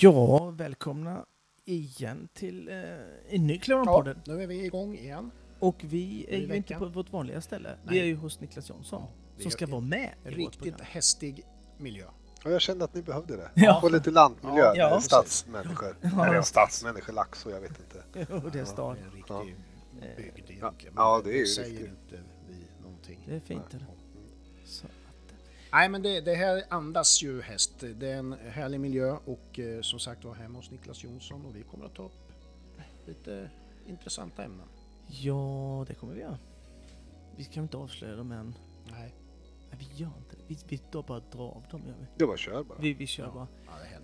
Ja, välkomna igen till eh, en ny Ja, Clownpodden. nu är vi igång igen. Och vi är ju inte på vårt vanliga ställe. Vi Nej. är ju hos Niklas Jonsson. vi som ska vara med i vårt Riktigt hästig miljö. Ja, jag kände att ni behövde det. Ja. Och lite lantmiljö, Ja, ja, ja. stadsmänniskor. Ja. Eller stadsmänniskor, Laxå, jag vet inte. Jo, det är Ja. stad. Det är en riktig Ja. bygd Ja. egentligen. Ja, det är ju säger riktigt. inte vi någonting. Det är fint. Nej. Det. Så Nej, men det, det här andas ju häst. Det är en härlig miljö och eh, som sagt var hemma hos Niklas Jonsson och vi kommer att ta upp lite intressanta ämnen. ja, det kommer vi göra. Vi kan inte avslöja dem än. Nej, Nej, vi gör inte det. Vi, vi då bara drar av dem. Gör vi. Det var kör bara. Vi, vi kör Ja. bara.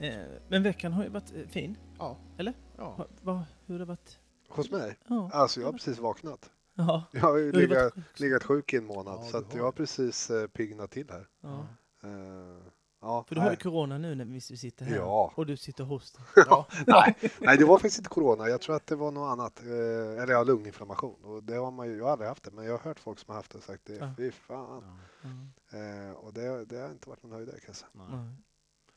ja. Eh, men veckan har ju varit eh, fin. Ja. Eller? Ja. Ha, va, hur har det varit? Hos mig? Ja. Alltså, jag har precis vaknat. Ja. Jag har ju har legat, legat sjuk i en månad, Ja, så att har jag har precis eh, piggnat till här. ja. Eh, ja, För du har ju nej. corona nu när vi sitter här. Ja. Och du sitter hostar. Ja. nej, nej, det var faktiskt inte corona. Jag tror att det var något annat. Eh, eller ja, lunginflammation. Och det har man ju, jag har aldrig haft det, men jag har hört folk som har haft det och sagt det. Ja. Fy fan. Ja. Ja. Eh, och det, det har inte varit någon höjdare kan jag säga. Nej. Nej.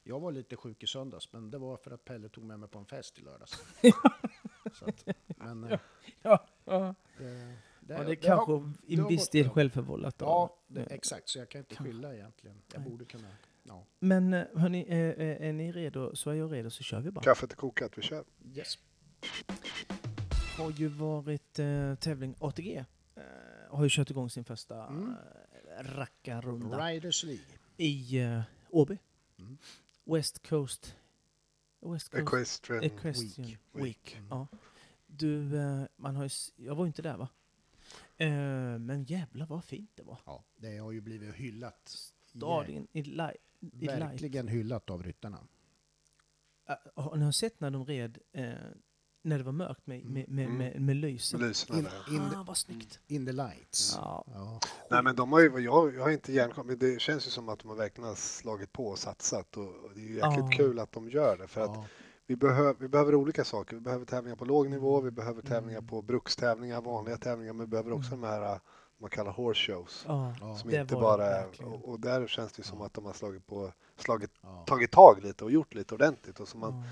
Jag var lite sjuk i söndags, men det var för att Pelle tog med mig på en fest i lördags. Så att, men eh, Ja, ja. det, det, ja, det är det kanske har- i viss del självförvållat. då. Ja, det, Eh, exakt. Så jag kan inte skylla egentligen. Jag Nej. borde kunna. Ja. Men eh, hörni, är, är, är ni redo så är jag redo så kör vi bara. Kaffet är kokat, vi kör. Yes. har ju varit eh, tävling ATG. Eh, har ju kört igång sin första Mm. eh, rackarrunda Riders League. i eh, Åby. Mm. West Coast. West Coast Equestrian. Equestrian Week. Week. Mm. Ja. Du, eh, man har ju, jag var ju inte där va? Eh, men jävlar vad fint det var. Ja, det har ju blivit hyllat. Stadion i, li, i light. Verkligen hyllat av ryttarna. Eh, har ni sett när de red eh, när det var mörkt med, med, med, Mm. med, med lyset? Lyserna In, in, ah, vad snyggt! in the lights. Ja. Ja. Nej men de har ju, jag, jag har inte järnkoll, men det känns ju som att de har verkligen slagit på och satsat och och det är ju jäkligt Ja. kul att de gör det för att Ja. Vi, behöver vi behöver olika saker. Vi behöver tävlingar på låg nivå, vi behöver Mm. tävlingar på brukstävlingar, vanliga tävlingar, men vi behöver också de här äh, man kallar horse shows. Ja. Som inte bara och, och där känns det som att de har slagit på, slagit, Ja. tagit tag lite och gjort lite ordentligt och så man, Ja.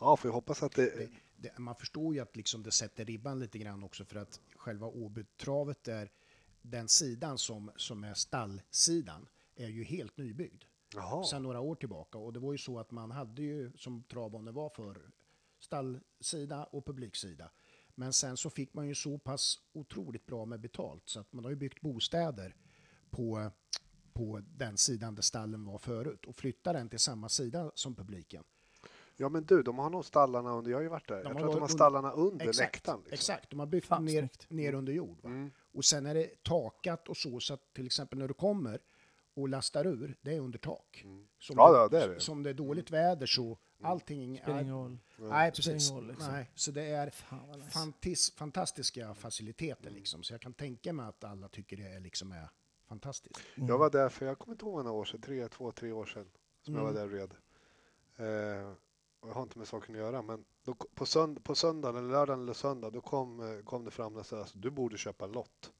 ja får ju hoppas att det, Det, det, man förstår ju att liksom det sätter ribban lite grann också för att själva Åbytravet är den sidan som, som är stallsidan är ju helt nybyggd jaha, sedan några år tillbaka och det var ju så att man hade ju som travbanor var för stallsida och publiksida. Men sen så fick man ju så pass otroligt bra med betalt så att man har ju byggt bostäder på, på den sidan där stallen var förut och flyttar den till samma sida som publiken. ja men du, de har nog stallarna under, jag har ju varit där, jag har tror att de har stallarna under Exakt, läktaren. Liksom. exakt. De har byggt ner, ner under jord. Va? Mm. Och sen är det takat och så, så att till exempel när du kommer och lastar ur, det är under tak. Mm. Som Ja, ja, det är det. Som det är dåligt väder så allting... Spelar ingen roll. Nej, Det precis. roll, liksom. Nej, så det är Fan fantis, fantastiska faciliteter liksom. Så jag kan tänka mig att alla tycker det är liksom är fantastiskt. Mm. Jag var där för, jag kommer inte ihåg några år sedan, tre, två, tre år sedan som jag var Mm. där och red. Eh, och jag har inte med saken att göra, men då, på, sönd, på söndagen, eller lördagen eller söndag, då kom, eh, kom det fram och sa alltså, du borde köpa en lott.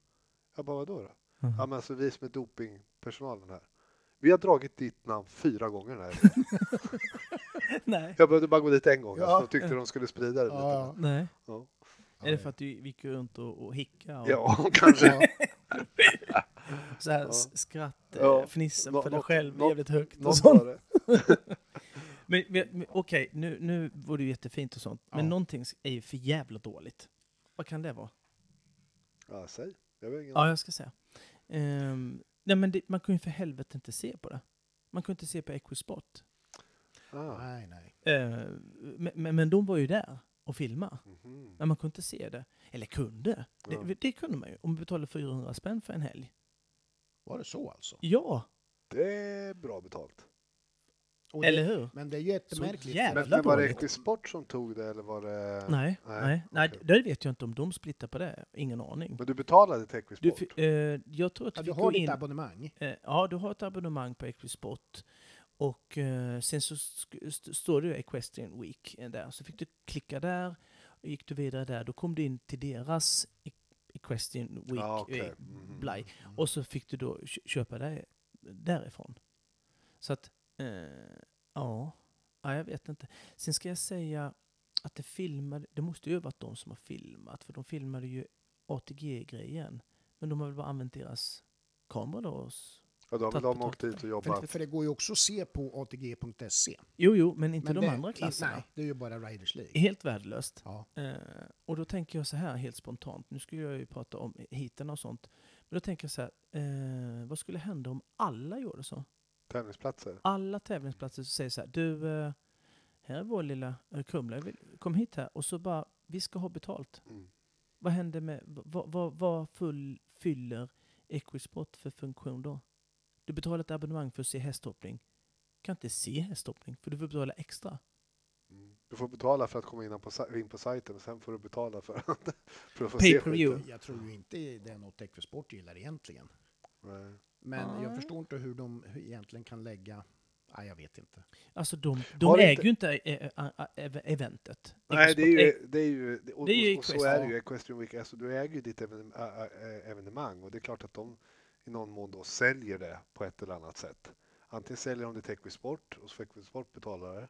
Jag bara, vadå då? Mhm. Ja, men alltså vi som är dopingpersonalen här. Vi har dragit ditt namn fyra gånger här. Nej. Jag behövde bara gå dit en gång, Ja. alltså, de tyckte de skulle sprida det lite. Ja, Nej. Ja, Är det för att du gick runt och, och hickade och ja kanske. Ja, så här Ja. skratt, Ja. eh, fnissa Nå- för dig själv något- jävligt högt och sånt. Men, men, men okej, nu, nu var det ju jättefint och sånt. Men Ja. någonting är ju för jävla dåligt. Vad kan det vara? Ja, säg. Jag vet ingen Ja, jag ska säga. Ehm, nej, men det, man kan ju för helvete inte se på det. Man kan inte se på Equisport. ah. nej, nej. Ehm, men, men, men de var ju där och filmade. mhm. Men man kunde inte se det. Eller kunde. Ja. Det, det kunde man ju. Om man betalade 400 spänn för en helg. Var det så alltså? Ja, Det är bra betalt. Och eller det, hur? men det är jättemärkligt. jävla- Men, men var det. Equisport som tog det eller var det... Nej, nej, nej, okej. det vet jag inte om de splittar på det. Ingen aning. Men du betalade till Du, Equisport? fi- eh, jag tror att Ja, du du har ditt in... abonnemang. Eh, ja, du har ett abonnemang på Equisport. Och eh, sen så står det ju Equestrian Week där. Så fick du klicka där. Och gick du vidare där, då kom du in till deras E- Equestrian Week. Ja, okej. eh, Mhm. blaj. Och så fick du då kö- köpa det därifrån. Så att, ja. Ja, jag vet inte. Sen ska jag säga att det filmade, det måste ju ha varit de som har filmat, för de filmade ju ATG-grejen. Men de har väl bara använt deras kamera då? och Ja, då har väl de åkt dit och För, jobbat. för det går ju också att se på ATG.se. Jo, jo, men inte Men de det, andra klasserna. Nej, det är ju bara Riders League. Helt värdelöst. Ja. Eh, och då tänker jag så här helt spontant, nu skulle jag ju prata om hiten och sånt, men då tänker jag så här, eh, vad skulle hända om alla gjorde så? Tävlingsplatser. Alla tävlingsplatser säger så här, du, eh, här är vår lilla eh, Kumla, vill- kom hit här, och så bara, vi ska ha betalt. Mm. Vad händer med, vad, vad, vad full, fyller Equisport för funktion då? Du betalar ett abonnemang för att se hästhoppning. Du kan inte se hästhoppning, för du får betala extra. Mm. Du får betala för att komma in på, in på sajten och sen får du betala för, att- för att få Pay se skiten. Jag tror ju inte det är något Equisport gillar egentligen. Nej. Men jag Nej. förstår inte hur de egentligen kan lägga... Nej, jag vet inte. Alltså de, de äger inte- ju inte eh, eh, eh, ev- eventet. Nej, det är ju, det är ju, och, Det är ju och, och så är det ju Equestrian Week. Alltså, du äger ju ditt evenemang och det är klart att de i någon mån då säljer det på ett eller annat sätt. Antingen säljer de det till Equisport och så får Equisport betala det.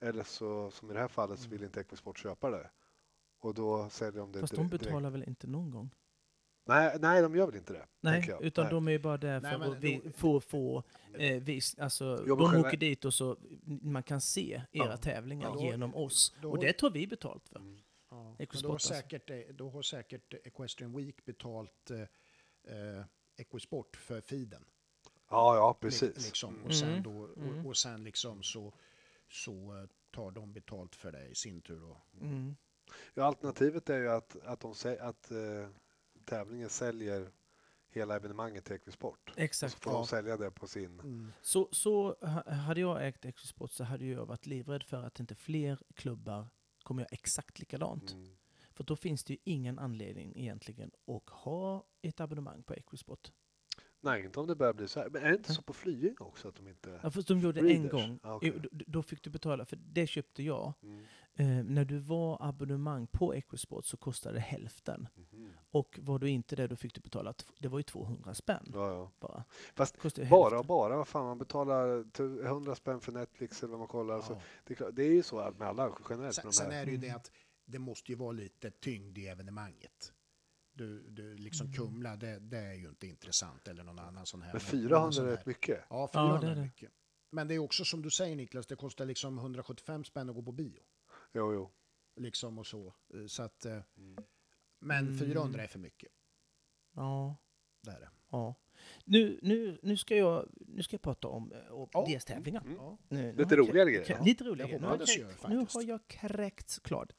Eller så, som i det här fallet, så vill inte Equisport köpa det. Och då säljer de det Fast de direkt. betalar väl inte någon gång? Nej, nej, de gör väl inte det. Nej, utan Nej. de är ju bara där för att vi, få, få eh, vis, alltså, Jo, de själva- åker dit och så man kan se era Ja. Ja, tävlingar då- genom oss. då- och det tar vi betalt för. Mm. Ja. Då, har säkert, eh, då har säkert Equestrian Week betalt eh, eh, Equisport för feeden. Ja, ja, precis. Liksom. Och, sen Mm. då, Mm. och, och sen liksom så, så eh, tar de betalt för det i sin tur. Och, Mm. Ja, alternativet är ju att, att, de, sä- att eh, tävlingen säljer hela evenemanget till Equisport. Så Exakt. får Ja. de sälja det på sin... mm. Så, så ha- hade jag ägt Equisport så hade jag varit livrädd för att inte fler klubbar kommer göra exakt likadant. Mm. För då finns det ju ingen anledning egentligen att ha ett abonnemang på Equisport. Nej, inte om det börjar bli så här. Men är det inte så på Flying också att de inte... Ja, fast de gjorde en Breeders? gång. Ah. Jo, då, fick du betala, för det köpte jag. Mm. Eh, när du var abonnemang på Equisport så kostade det hälften. Mhm. Och var du inte det, då fick du betala, det var ju 200 spänn Ja, ja. bara. Fast Kostade Bara och bara, vad fan man betalar tu- 100 spänn för Netflix eller vad man kollar. Så Ja. det, är klart, det är ju så med alla generellt. Sen, de sen är det ju det Mm. att det måste ju vara lite tyngd i evenemanget. Du, du, liksom Mm. Kumla, det, det är ju inte intressant eller någon annan sån här. Men någon 400 sån är rätt mycket. Ja, Ja, 400 det är mycket. Men det är också som du säger Niklas, det kostar liksom 175 spänn att gå på bio. Jo, jo. Liksom och så. Eh, så att, eh, Mm. men Mm. 400 är för mycket. Ja, Det är det. ja. Nu, nu, nu, ska jag, nu ska jag prata om eh, Ja. DS-tävlingar. Mm. Ja. Lite roligare grejer. Ja. Lite roligare. Nu har jag hoppades kräkt- jag Nu har jag kräkts klart.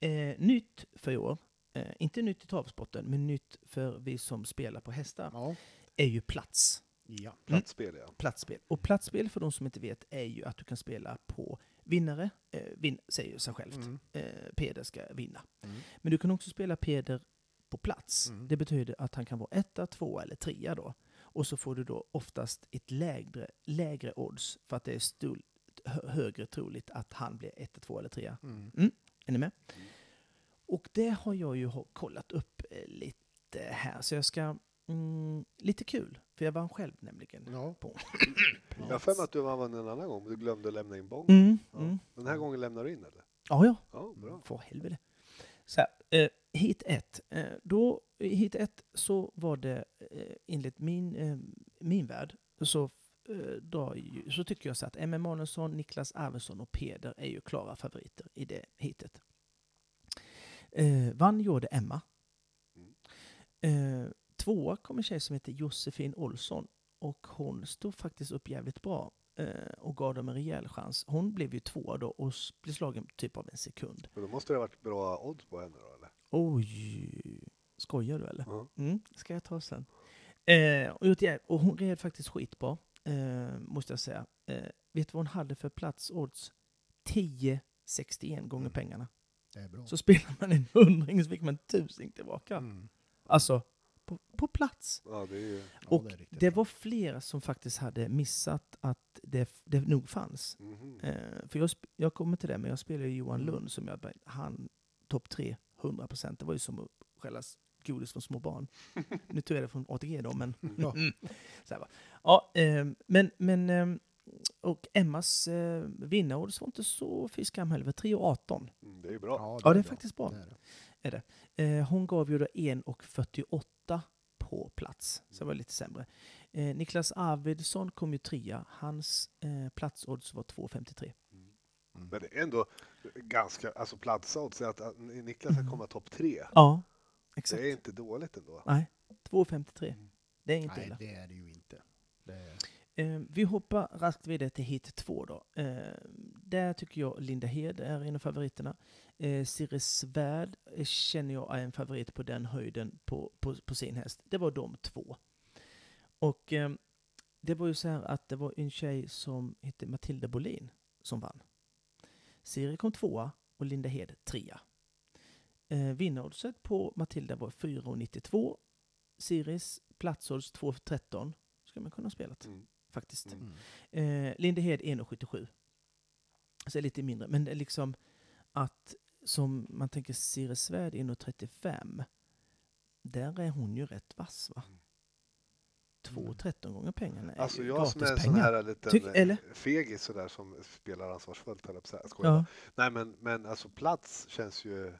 Eh, nytt för i år, eh, inte nytt i travsporten, men nytt för vi som spelar på hästar, Ja. är ju plats. ja. Platsspel, ja. Platsspel. Och platsspel, för de som inte vet, är ju att du kan spela på vinnare. Eh, vin, säger sig självt. Mm. Eh, Peder ska vinna. Mm. Men du kan också spela Peder på plats. Mm. Det betyder att han kan vara etta, tvåa eller trea då. Och så får du då oftast ett lägre, lägre odds för att det är stor, hö- högre troligt att han blir etta, tvåa eller trea. Mm. Är ni med? Och det har jag ju kollat upp eh, lite här, så jag ska... Mm, lite kul, för jag vann själv nämligen. Ja. På. Jag har för mig att du vann en annan gång, men du glömde lämna in bång. Mm, Ja. mm. Den här gången lämnar du in, eller? Ja, ja. Ja, bra. För helvete. Så här, eh, hit 1. Eh, då, hit 1 så var det eh, enligt min, eh, min värld så, eh, ju, så tycker jag så att M.M. Emanuelsson, Niklas Arvidsson och Peder är ju klara favoriter i det hitet. Eh, vann gjorde Emma. Eh, tvåa kom en tjej som heter Josefin Olsson och hon stod faktiskt upp jävligt bra eh, och gav dem en rejäl chans. Hon blev ju tvåa då och blev slagen typ av en sekund. Men då måste det ha varit bra odds på henne då, eller? Oj, skojar du eller? Ja. Mm, ska jag ta sen. Eh, och, och hon red faktiskt skitbra, eh, måste jag säga. Eh, vet du vad hon hade för platsodds? 10,61 gånger Mm. pengarna. Det. Så spelar man en hundring så fick man tusing tillbaka. Mm. Alltså, på, på plats. Ja, det är ju... Ja, och det är riktigt det bra. var flera som faktiskt hade missat att det, det nog fanns. Mhm. Eh, för jag, jag kommer till det, men jag spelar ju Johan Mm. Lund som jag, han topp 3, 100 procent. Det var ju som att skälla godis från små barn. nu tog jag det från ATG då, men... Ja. så här, va. Ja, ehm, men men ehm, och Emmas eh, vinnarodds var inte så fy skam heller, 3,18. Mm, det är ju bra. Ja, det är faktiskt bra. Det är det. Eh, hon gav ju då 1,48 på plats, så det var lite sämre. Eh, Niklas Arvidsson kom ju trea. Hans eh, platsodds var 2,53. Mm. Men det är ändå ganska, alltså platsodds, att, att Niklas ska komma topp tre. Ja, exakt. Det är inte dåligt ändå. Nej, 2,53. Mm. Det är inte Nej, illa. det är det ju inte. Det är... Eh, vi hoppar raskt vidare till hit två då. Eh, där tycker jag Linda Hed är en av favoriterna. Eh, Siri Svärd eh, känner jag är en favorit på den höjden på, på, på sin häst. Det var de två. Och det var ju så här att det var en tjej som hette Matilda Bolin som vann. Siri kom tvåa och Linda Hed trea. Eh, Vinnaroddset på Matilda var 4,92. Siris platsodds 2,13. Ska man kunna ha spelat Mm faktiskt. Mm. Eh, Lindehed 1,77. Så lite mindre. Men liksom att som man tänker Siri Svärd 1,35. Där är hon ju rätt vass va? 2,13 gånger pengarna Alltså jag som är en sån här liten Tyck- eller? eh, fegis sådär som spelar ansvarsfullt, jag på. Nej men, men alltså plats känns ju,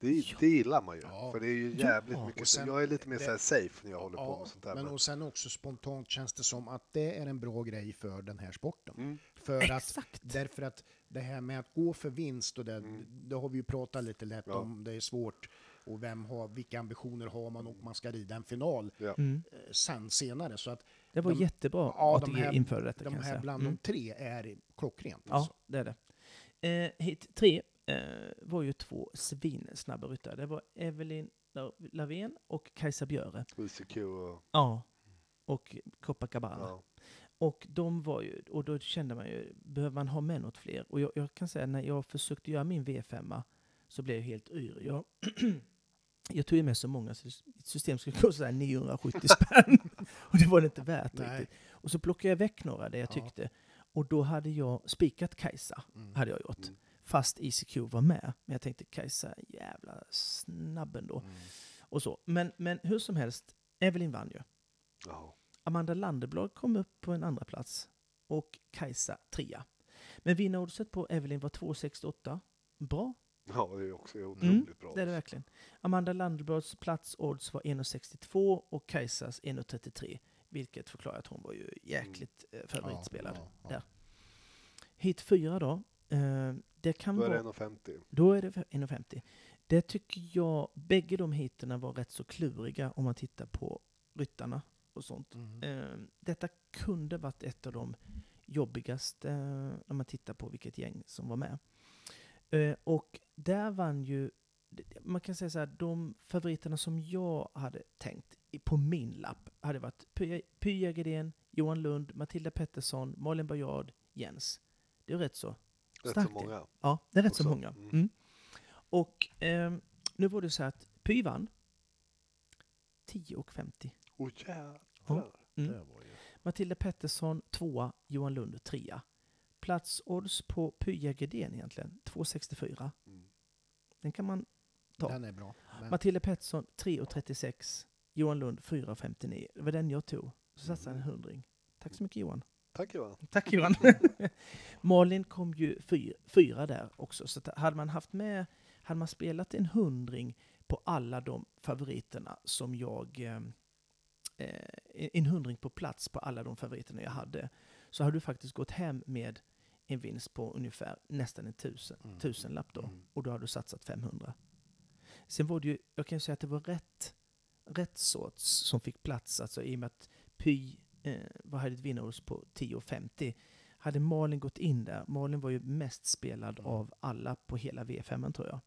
det, Ja. det gillar man ju. Ja. För det är ju Ja. jävligt mycket, Och sen- jag är lite mer det- så här safe när jag håller på Ja, med sånt där. men Men, och sen också spontant känns det som att det är en bra grej för den här sporten. mm, För att, Exakt! därför att det här med att gå för vinst, och det, Mm. det har vi ju pratat lite lätt Ja. om, det är svårt. Och vem har, vilka ambitioner har man och man ska rida en final ja. Mm. eh, sen senare. Så att Det var de- jättebra ja, att de här- införde detta de här bland Mm. de tre är klockrent. Ja, Alltså. det är det. Eh, hit tre var ju två svinsnabba ryttare. Det var Evelyn La- Lavén och Kajsa Björe. Och... Ja. Och Copacabana. Ja. Och de var ju, och då kände man ju, behöver man ha med något fler? Och jag, jag kan säga när jag försökte göra min V5 så blev jag helt yr. Jag, jag tog ju med så många så ett system skulle kosta så här 970 spänn. och det var det inte värt Nej. riktigt. Och så plockade jag väck några där jag Ja. tyckte. Och då hade jag spikat Kajsa, Mm. hade jag gjort. Mm. Fast ECQ var med. Men jag tänkte Kajsa, jävla snabb ändå. Mm. Och så. Men, men hur som helst, Evelyn vann ju. Ja. Amanda Landeblad kom upp på en andra plats och Kajsa trea. Men vinnaroddset på Evelyn var 2,68. Bra, ja, det är också otroligt bra. Mm, det är det verkligen. Amanda Landeblads platsodds var 1,62 och Kajsas 1,33. Vilket förklarar att hon var ju jäkligt eh, favoritspelad. Ja, ja, ja. Där. Hit fyra då. Eh, det kan Då är vara... det 1,50. Då är det 1,50. Det tycker jag, bägge de hiterna var rätt så kluriga om man tittar på ryttarna och sånt. Mm. Eh, detta kunde varit ett av de jobbigaste eh, när man tittar på vilket gäng som var med. Eh, och där vann ju, man kan säga så här, de favoriterna som jag hade tänkt på min lapp hade varit Py Jägerdén, Johan Lund, Matilda Pettersson, Malin Bajard, Jens. Det är rätt så. Rätt så många. Ja, det är rätt så Också. många. Mm. Mm. Och ehm, nu var det så att Py vann 10,50. Åh jävlar. Mm. Det var ju... Matilda Pettersson tvåa, Johan Lund trea. Platsodds på Py Jägerdén egentligen, 2,64. Mm. Den kan man ta. Den är bra. Men, Matilda Pettersson 3,36. Johan Lund 4,59. Det var den jag tog. Så satsade jag en hundring. Tack så mycket Johan. Tack Johan. Tack Johan. Malin kom ju fyra, fyra där också. Så hade man haft med, hade man spelat en hundring på alla de favoriterna som jag, eh, eh, en hundring på plats på alla de favoriterna jag hade, så hade du faktiskt gått hem med en vinst på ungefär nästan en tusen, Mm. tusenlapp då. Mm. Och då har du satsat 500. Sen var det ju, jag kan ju säga att det var rätt, rätt sorts som fick plats, alltså i och med att Py vad hade ett vinnarodds på 10,50. Hade Malin gått in där, Malin var ju mest spelad Mm. av alla på hela V5 tror jag.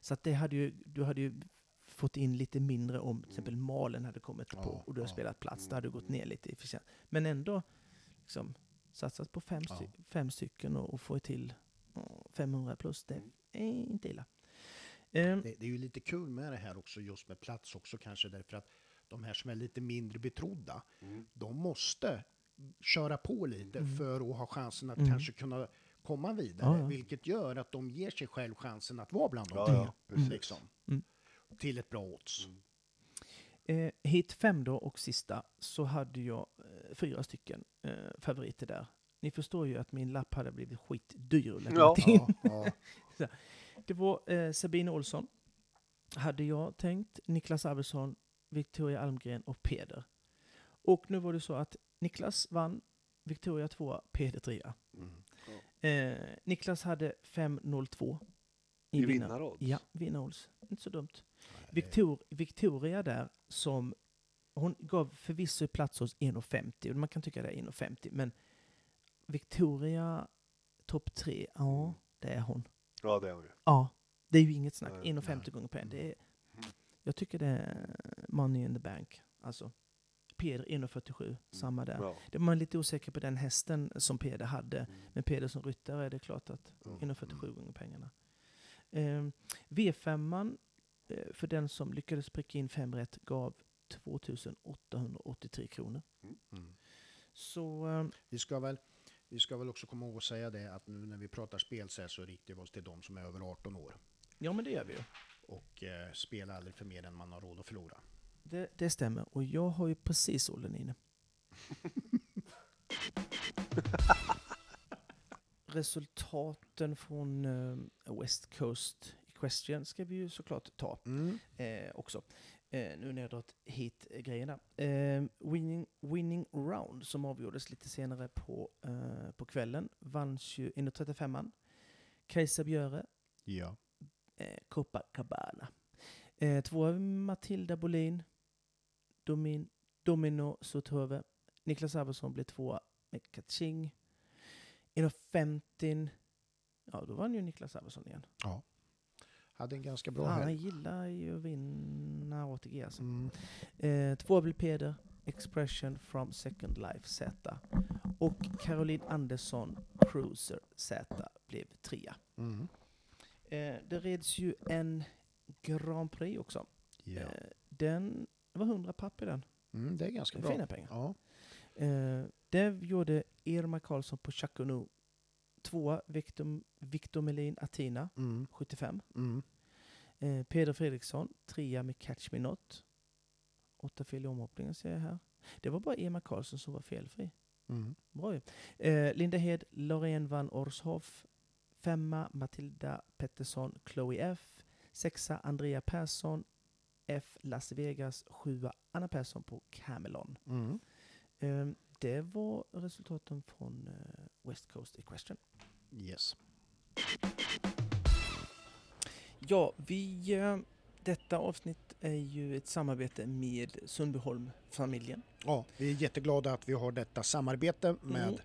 Så att det hade ju, du hade ju fått in lite mindre om till exempel Malin hade kommit Ja, på och du har ja. spelat plats. Då hade du gått ner lite i förtjänst. Men ändå liksom, satsat på fem, Ja. fem stycken och, och få till ja, 500 plus. Det Mm. är inte illa. Ehm, det, det är ju lite kul med det här också, just med plats också kanske, därför att de här som är lite mindre betrodda, Mm. de måste köra på lite Mm. för att ha chansen att Mm. kanske kunna komma vidare, Ja, ja. vilket gör att de ger sig själv chansen att vara bland de Ja, tre. ja. Liksom, Mm. Till ett bra odds. Mm. Eh, hit fem då och sista så hade jag eh, fyra stycken eh, favoriter där. Ni förstår ju att min lapp hade blivit skitdyr. att Ja. till. Ja, ja. Det var eh, Sabine Olsson, hade jag tänkt, Niklas Arvidsson, Victoria Almgren och Peder. Och nu var det så att Niklas vann, Victoria tvåa, Peder trea. Mm. Eh, Niklas hade 5.02 I vinnar- vinnarodds? Ja, vinnarodds. Inte så dumt. Victor, Victoria där som hon gav förvisso plats hos 1,50 och man kan tycka det är 1,50 men Victoria topp tre, ja Mm. det är hon. Ja, det är hon ju. Ja, det är ju inget snack. Nej, 1,50 nej. gånger per en. Det är, Mm. Jag tycker det är money in the bank. Alltså, Peder 1,47, samma där. Ja. Det man är lite osäker på den hästen som Peder hade. Mm. Men Peder som ryttare är det klart att Mm. 1,47 gånger pengarna. Eh, V5, eh, för den som lyckades pricka in fem rätt, gav 2883 kronor. Mm. Så eh, Vi, ska väl, vi ska väl också komma ihåg att säga det att nu när vi pratar spel så, så riktar vi oss till de som är över 18 år. ja, men det gör vi ju. Och eh, spela aldrig för mer än man har råd att förlora. Det, det stämmer. Och jag har ju precis åldern inne. Resultaten från eh, West Coast Equestrian ska vi ju såklart ta Mm. eh, också. Eh, nu när jag dragit hit grejerna. Eh, winning, winning Round som avgjordes lite senare på, eh, på kvällen vanns ju inom 35an. Kajsa Björe, Ja. Eh, Copacabana. Eh, två Matilda Bolin, Domin, Domino Sotrove. Niklas Arvidsson blev tvåa med Kaching. Inom 50 ja då vann ju Niklas Arvidsson igen. Hade en ganska bra Fan, han gillar ju att vinna ATG alltså. Mm. Eh, två blev Peder, Expression from Second Life Z. Och Caroline Andersson, Cruiser Z, blev trea. Mm. Eh, det reds ju en Grand Prix också. Ja. Eh, den det var 100 papp i den. Mm, det är ganska är bra. fina pengar. Ja. Eh, det gjorde Irma Karlsson på Chaconu. Tvåa Victor, Victor Melin Atina, Mm. 75. Mm. Peder Fredriksson, trea med Catch Me Not. Åtta fel i omhoppningen ser jag här. Det var bara Irma Karlsson som var felfri. Mm. Bra ju. Eh, Linda Hed, Loreen van Orshoff. Femma Matilda Pettersson, Chloe F. Sexa Andrea Persson, F. Las Vegas. Sjua Anna Persson på Camelon. Mm. Eh, det var resultaten från eh, West Coast Equestrian. Yes. Ja, vi, eh, detta avsnitt är ju ett samarbete med Sundbyholm-familjen. Ja, vi är jätteglada att vi har detta samarbete med Mm.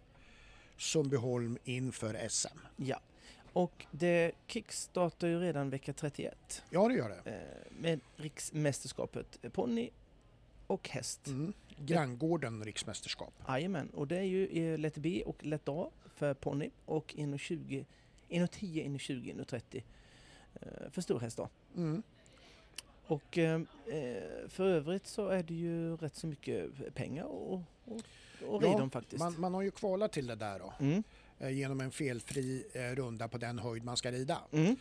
Sundbyholm inför SM. Ja. Och det kickstartar ju redan vecka 31 Ja, det gör det. eh, med riksmästerskapet ponny och häst. Mm. Granngården riksmästerskap. Jajamän, och det är ju eh, lätt B och lätt A för ponny och 1,20, 1,10, 1,20, 1,30 eh, för storhäst då. Mm. Och eh, för övrigt så är det ju rätt så mycket pengar och, och, och Ja, faktiskt. Man, man har ju kvalat till det där då, Mm, genom en felfri eh, runda på den höjd man ska rida. mm,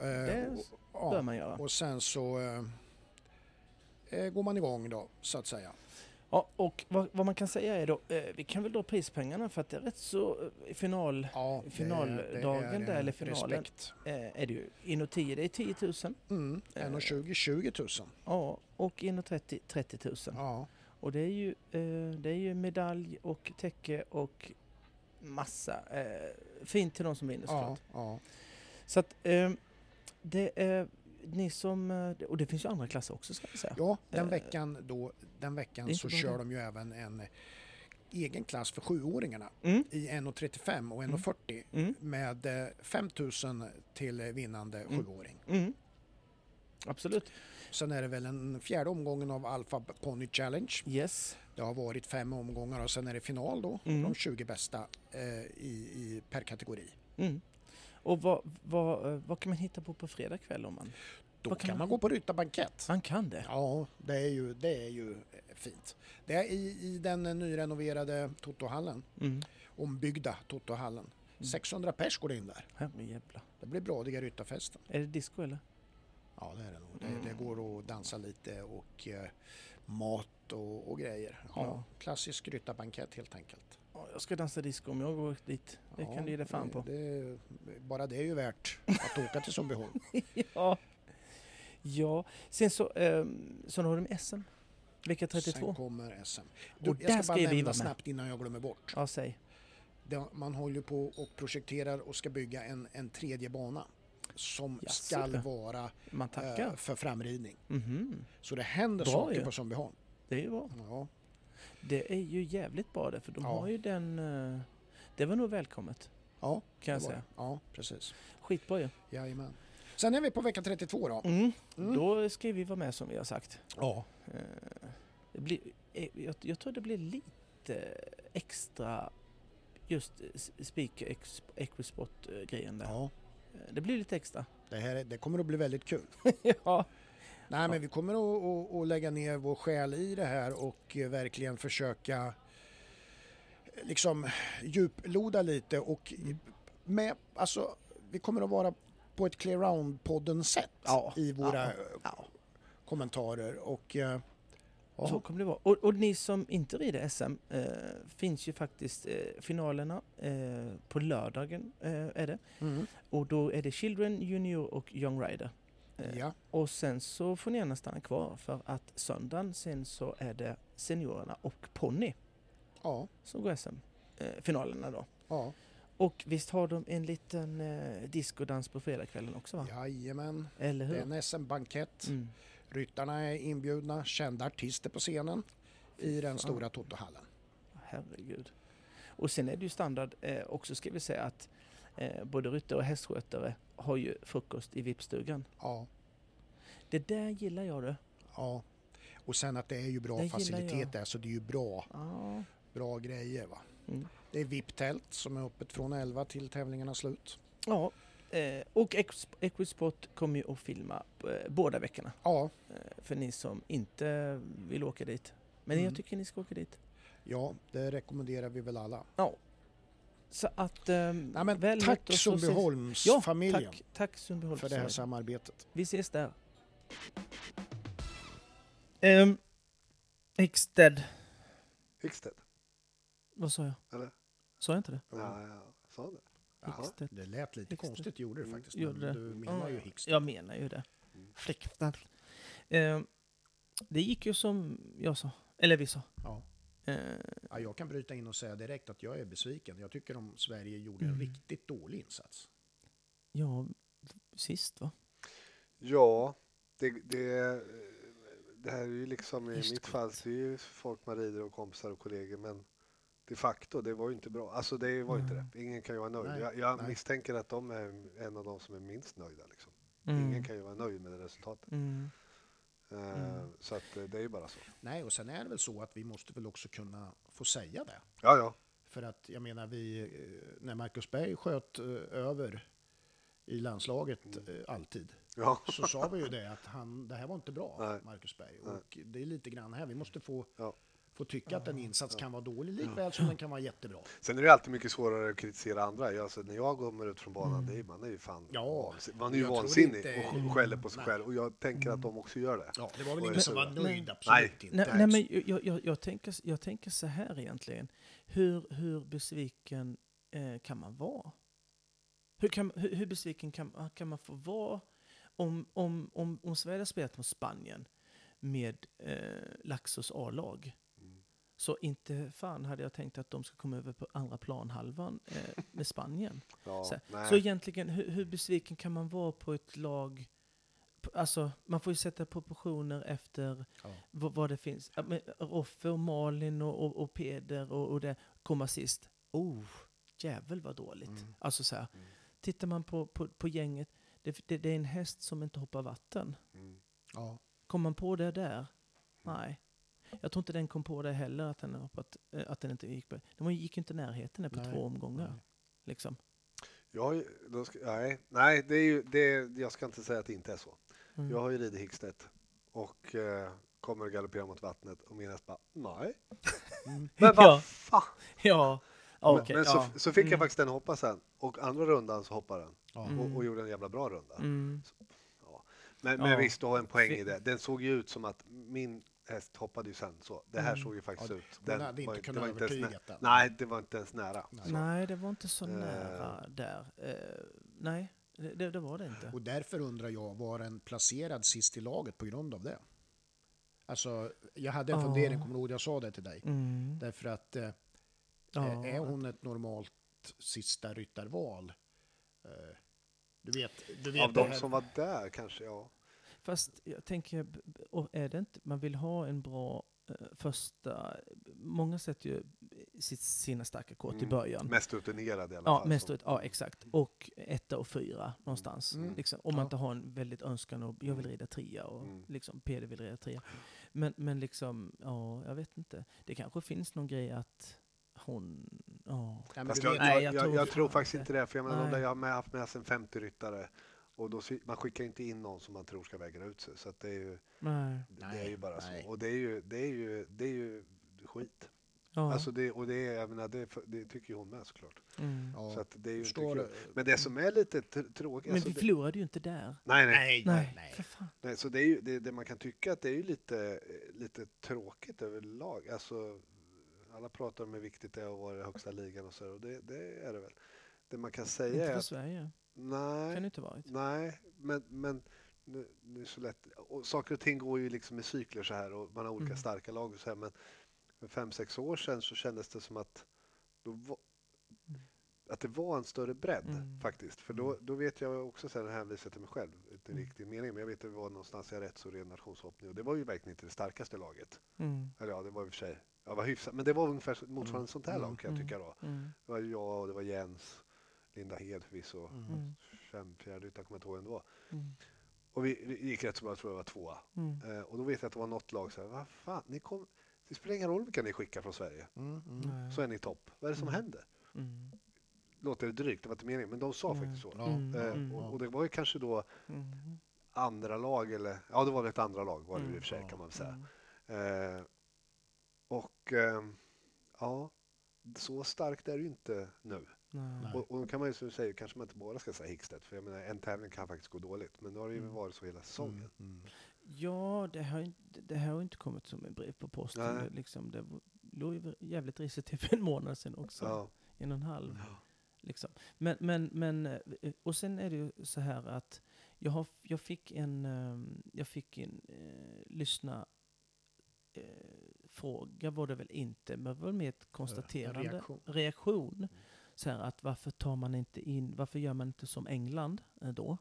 Eh, Det och, bör man göra. och sen så eh, eh, går man igång då, så att säga. Ja, och vad, vad man kan säga är då, eh, vi kan väl dra prispengarna för att det är rätt så eh, final Ja, Finaldagen det där, är eller finalen. Eh, är det ju. 1,10 det är 10 000. Mm. Eh. 1,20 20 000. Ja, och 1,30 30 000. Ja. Och det är ju, eh, det är ju medalj och täcke och massa. Eh, fint till de som vinner Ja, såklart. ja. Så att eh, det är ni som, eh, och det finns ju andra klasser också ska jag säga. ja, den Eh, veckan, då, den veckan så kör det. de ju även en egen klass för sjuåringarna Mm, i 1,35 och 1,40 mm, med eh, 5 000 till vinnande Mm. sjuåring. mm. Absolut. Sen är det väl en fjärde omgången av Alpha Pony Challenge. Yes. Det har varit fem omgångar och sen är det final då, Mm. de 20 bästa eh, i, i, per kategori. Mm. Och vad, vad, eh, vad kan man hitta på på fredag kväll om man... Då kan man man- gå på ryttarbankett. Man kan det? Ja, det är ju, det är ju eh, fint. Det är i, i den nyrenoverade Totohallen, Mm. ombyggda Totohallen. Mm. 600 pers går det in där. Herrejävlar. Det blir bradiga ryttarfesten. Är det disco eller? Ja, det är det nog. Det, det går att dansa lite och eh, mat och, och grejer. Ja, Ja. Klassisk ryttarbankett helt enkelt. Ja, jag ska dansa disco om jag går dit. Det Ja, kan du ge dig fan på. Det, bara det är ju värt att åka till Sundbyholm. ja. ja, sen så, um, så har de SM. Vecka 32. Sen kommer SM. Du, Och jag ska ska bara nämna snabbt innan jag glömmer bort. Ja, säg. Det, man håller på och projekterar och ska bygga en, en tredje bana som Jaså, ska vara eh, för framridning. Mhm. Så det händer Bra saker ju. på Sundbyholm. Det är ju bra. Ja, Det är ju jävligt bra det, för de Ja. har ju den... eh, det var nog välkommet, ja, kan jag säga. Ja, precis. Skitbra ju. Jajamän. Sen är vi på vecka 32 då. Mm. Mm. Då ska vi vara med som vi har sagt. Ja, Eh, Det blir, eh, jag, jag tror det blir lite extra just s- speaker ex- Equisport-grejen där. ja. Det blir lite extra. Det, här, är- det kommer att bli väldigt kul. ja. Nej, men vi kommer att, att, att lägga ner vår själ i det här och eh, verkligen försöka eh, liksom djuploda lite och Mm. med, alltså, vi kommer att vara på ett Clear Round-podden sätt Ja, i våra ja, eh, ja. kommentarer och ja, Så kommer det vara. Och, och ni som inte rider SM, eh, finns ju faktiskt eh, finalerna eh, på lördagen är det. mm, Och då är det Children, Junior och Young Rider. Eh, ja, Och sen så får ni gärna stanna kvar för att söndagen sen så är det seniorerna och ponny ja, som går SM-finalerna då. ja, Och visst har de en liten eh, discodans på fredagskvällen också va? jajamän. Eller Det hur? är en SM-bankett. Mm. Ryttarna är inbjudna, kända artister på scenen i den fan. stora Totohallen. Herregud. Och sen är det ju standard eh, också ska vi säga att eh, både ryttare och hästskötare har ju frukost i VIP-stugan. Ja, Det där gillar jag du. ja. Och sen att det är ju bra Det facilitet där så det är ju bra, Ja. bra grejer va. Mm. Det är VIP-tält som är öppet från 11 till tävlingarnas slut. ja. Eh, och Equisport kommer ju att filma eh, båda veckorna. Ja, Eh, för ni som inte vill åka dit. Men Mm. jag tycker ni ska åka dit. ja, det rekommenderar vi väl alla. Så att... Eh, Nej, men väl tack Sundbyholmsfamiljen Tack, tack Sundbyholms för det här samarbetet. Vi ses där. Um, Exted. Hickstead? Vad sa jag? Eller? Sa jag inte det? Ja, ja, sa det? Jaha. Hickstead. Det lät lite Hickstead. konstigt gjorde det Mm. faktiskt. Gjorde det? du menar ju Ja, Hickstead. Jag menar ju det. Mm. Fläkten. Um, det gick ju som jag sa. Eller vi sa. Ja. Ja, jag kan bryta in och säga direkt att jag är besviken. Jag tycker om Sverige gjorde en Mm. riktigt dålig insats. ja, sist va? Ja, det, det, det här är ju liksom i Just mitt det. fall, det är ju folk man rider och kompisar och kollegor, men de facto, det var ju inte bra. Alltså det var inte Mm. det. Ingen kan ju vara nöjd. Nej, jag jag nej. misstänker att de är en av de som är minst nöjda. Liksom. Mm. Ingen kan ju vara nöjd med det resultatet. Mm. Eh, Mm. Så att eh, det är ju bara så. Nej, och sen är det väl så att vi måste väl också kunna få säga det. Ja, ja. För att jag menar, vi, eh, när Marcus Berg sköt över i landslaget Mm. alltid, ja. så sa vi ju det att han, det här var inte bra, Nej. Marcus Berg. Nej. Och det är lite grann här, vi måste få, Ja. Få tycka att en insats kan vara dålig, likväl som den kan vara jättebra. Sen är det alltid mycket svårare att kritisera andra. Jag, alltså, när jag kommer ut från banan, Mm. det är, man är ju fan Ja, man är ju vansinnig inte- och sk- skäller på sig Nej. själv. Och jag tänker att de också gör det. Ja, det var väl ingen som var nöjd, Nej. absolut inte. Nej, nej men jag, jag, jag, tänker, jag tänker så här egentligen. Hur, hur besviken eh, kan man vara? Hur, kan, hur, hur besviken kan, kan man få vara om, om, om, om Sverige hade spelat mot Spanien med eh, Laxos A-lag? Mm. Så inte fan hade jag tänkt att de ska komma över på andra planhalvan eh, med Spanien. Ja, Så, så egentligen, hur, hur besviken kan man vara på ett lag? Alltså, man får ju sätta proportioner efter Ja. vad, vad det finns. Roffe och Malin och, och, och Peder och, och det komma sist. Oh, jävel vad dåligt. Mm. Alltså så här, Mm. tittar man på, på, på gänget, det, det, det är en häst som inte hoppar vatten. Mm. Ja. Kom man på det där? Nej. Jag tror inte den kom på det heller, att den, hoppat, eh, att den inte gick på. Den gick ju inte i närheten på Nej, två omgångar. nej. Liksom. Jag, då ska, nej, nej det är ju, det, jag ska inte säga att det inte är så. Mm. Jag har ju ridit Hickstedt och eh, kommer att galoppera mot vattnet och min häst bara nej. Mm. Men vad Ja. fan. Ja, Men- okej. men så, ja. så fick jag Mm. faktiskt den hoppa sen och andra rundan så hoppade den Ja. Mm. och, och gjorde en jävla bra runda. Mm. Ja. Men, men visst, du har en poäng i det. Den såg ju ut som att min häst hoppade ju sen så. Det här Mm. såg ju faktiskt Ja, ut. hon hade var inte kunnat det var inte ens övertyga den. Nej, det var inte ens nära. Nej. Nej, det var inte så Eh. nära där. Eh, nej, det, det, var det inte. Och därför undrar jag, var den placerad sist i laget på grund av det? Alltså, jag hade en Ja. fundering, kommer du ihåg jag sa det till dig? Mm. Därför att eh, Ja. är hon ett normalt sista ryttarval? Eh, du vet, du vet Av de som var där kanske, ja. Fast jag tänker, är det inte, man vill ha en bra eh, första, många sätter ju sitt, sina starka kort i Mm. början. Mest rutinerad i alla Ja, fall. mest ut, ja, exakt. Och etta och fyra någonstans. Mm. Liksom, om man Ja. inte har en väldigt önskan och jag vill rida trea och Mm. liksom Peder vill rida trea. Men, men liksom, ja, jag vet inte. Det kanske finns någon grej att hon, ja. Jag, jag, jag jag, tror jag, tror fan faktiskt inte. det, för jag menar, de Nej. där jag har med, haft med sig en 50-ryttare och då, man skickar inte in någon som man tror ska vägra ut sig. Så att det är ju, Nej. det är ju bara nej. så. Och det är ju, det är ju, det är ju skit. Ja. Alltså det, och det, är, jag menar, det, det tycker ju hon med såklart. mm. ja, Så att det är ju inte kul. du? Men det som är lite tr- tråkigt... Men alltså vi det, förlorade ju inte där. nej, nej, Nej, Nej, nej, för fan. nej. Så det är ju det, det man kan tycka att det är ju lite, lite tråkigt överlag. Alltså, alla pratar om hur viktigt det är att vara i högsta ligan och så och det, det är det väl. Det man kan säga Inte är för att Sverige. Nej, Kan det inte varit. Nej, men, men nu, nu är så lätt. Och saker och ting går ju liksom i cykler så här och man har olika Mm. starka lag och så här. Men för fem, sex år sedan så kändes det som att, då var, Mm. att det var en större bredd Mm. faktiskt. För då, då vet jag också, sen hänvisar jag till mig själv, inte Mm. riktigt mening, men jag vet att det var någonstans jag rätt så ren nationshoppning och det var ju verkligen inte det starkaste laget. Mm. Eller ja, det var i och för sig, ja, var hyfsat, men det var ungefär motsvarande Mm. sånt här lag kan jag Mm. tycka då. Mm. Det var jag och det var Jens, Linda Hed förvisso, Mm. Mm. fem fjärderyttare kommer jag inte ihåg var. Mm. Och vi, vi gick rätt så bra, jag tror jag var tvåa. Mm. Eh, och då vet jag att det var något lag så här, vad fan, ni kom, det spelar ingen roll vilka ni skickar från Sverige, Mm, mm. Så är ni topp. Vad är det som Mm. händer? Mm. Låter det drygt, det var inte meningen, men de sa faktiskt så. Mm. Eh, Mm. och, och det var ju kanske då Mm. andra lag, eller ja, det var väl ett andra lag var det Mm. i och för sig kan man väl säga. Mm. Eh, och ehm, ja, så starkt är det ju inte nu. Nej. Och, och då kan man ju som du säger, kanske man inte bara ska säga Hickstedt, för jag menar en tävling kan faktiskt gå dåligt, men nu har det ju Mm. varit så hela säsongen. Mm, mm. Ja, det har, inte- det har inte kommit som en brev på posten. Det, liksom, det låg ju jävligt risigt till för en månad sedan också. Ja. En och en halv. Ja. Liksom. Men, men, men, eh, och sen är det ju så här att jag, har, jag fick en, ehm, jag fick en eh, lyssna eh, fråga var det väl inte, men det var mer ett konstaterande. reaktion. reaktion. Så här att varför tar man inte in, varför gör man inte som England eh, då?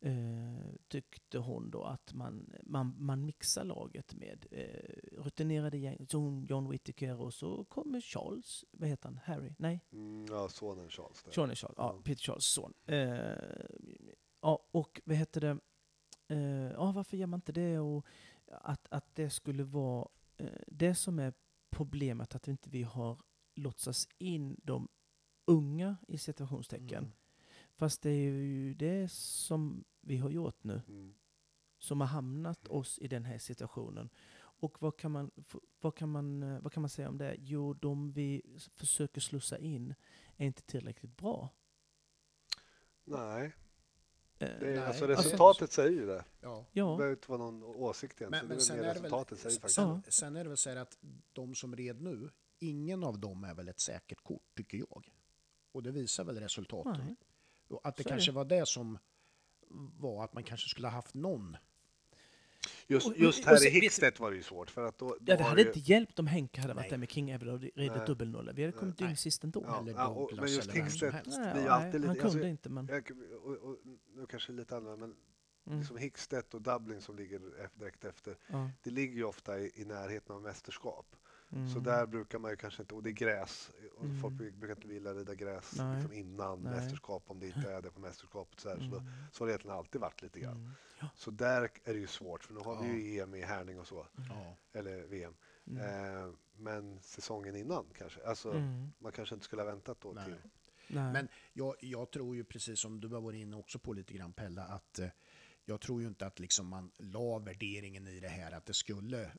Eh, tyckte hon då att man, man, man mixar laget med eh, rutinerade gäng, som John Whittaker och så kommer Charles, vad heter han, Harry? Nej? Mm, ja, sonen Charles. Johnny Charles, ja, Ja. Peter Charles son. Eh, ja, och vad heter det? Eh, ja, varför gör man inte det? Och att, att det skulle vara eh, det som är problemet, att vi inte vi har låtsas in de unga i situationstecken. Mm. Fast det är ju det som vi har gjort nu, Mm. som har hamnat oss i den här situationen. Och vad kan man, vad kan man, eh, vad kan man säga om det? Jo, de vi försöker slussa in är inte tillräckligt bra. Nej, Eh, det är, Nej, alltså alltså- resultatet säger ju det. Ja. Det behöver inte vara någon åsikt egentligen. Men, men sen, väl är det väl, resultatet säger faktiskt. sen, är det väl så här att de som red nu, ingen av dem är väl ett säkert kort, tycker jag. Och det visar väl resultaten. nej. Och att det Så kanske det. var det som var att man kanske skulle ha haft någon. Just, Och- just och här sen- i Hickstedt var det ju svårt. För att då, då Ja, det hade ju- inte hjälpt om Henke hade varit Nej. där med King Ever och ridit dubbelnolla. Vi hade kommit Nej. in sist ändå. Ja, eller ja, och, men just Hickstedt blir alltid han lite... kunde Alltså, inte, men... jag, och, och, nu kanske lite annorlunda, men Mm, liksom Hickstedt och Dublin som ligger direkt efter, ja, det ligger ju ofta i, i närheten av mästerskap. Mm. Så där brukar man ju kanske inte, och det är gräs, Mm. folk brukar inte vilja rida gräs liksom innan Nej. mästerskap om det inte är det på mästerskapet. Så, här. så, då, Mm, så har det egentligen alltid varit lite grann. mm, ja, Så där är det ju svårt, för nu har vi Ja. ju EM i Härning och så, Ja. eller VM. mm, Eh, men säsongen innan kanske, alltså mm, man kanske inte skulle ha väntat då Nej. till... nej. Men jag, jag tror ju precis som du har varit inne också på lite grann Pella att eh, jag tror ju inte att liksom man la värderingen i det här att det skulle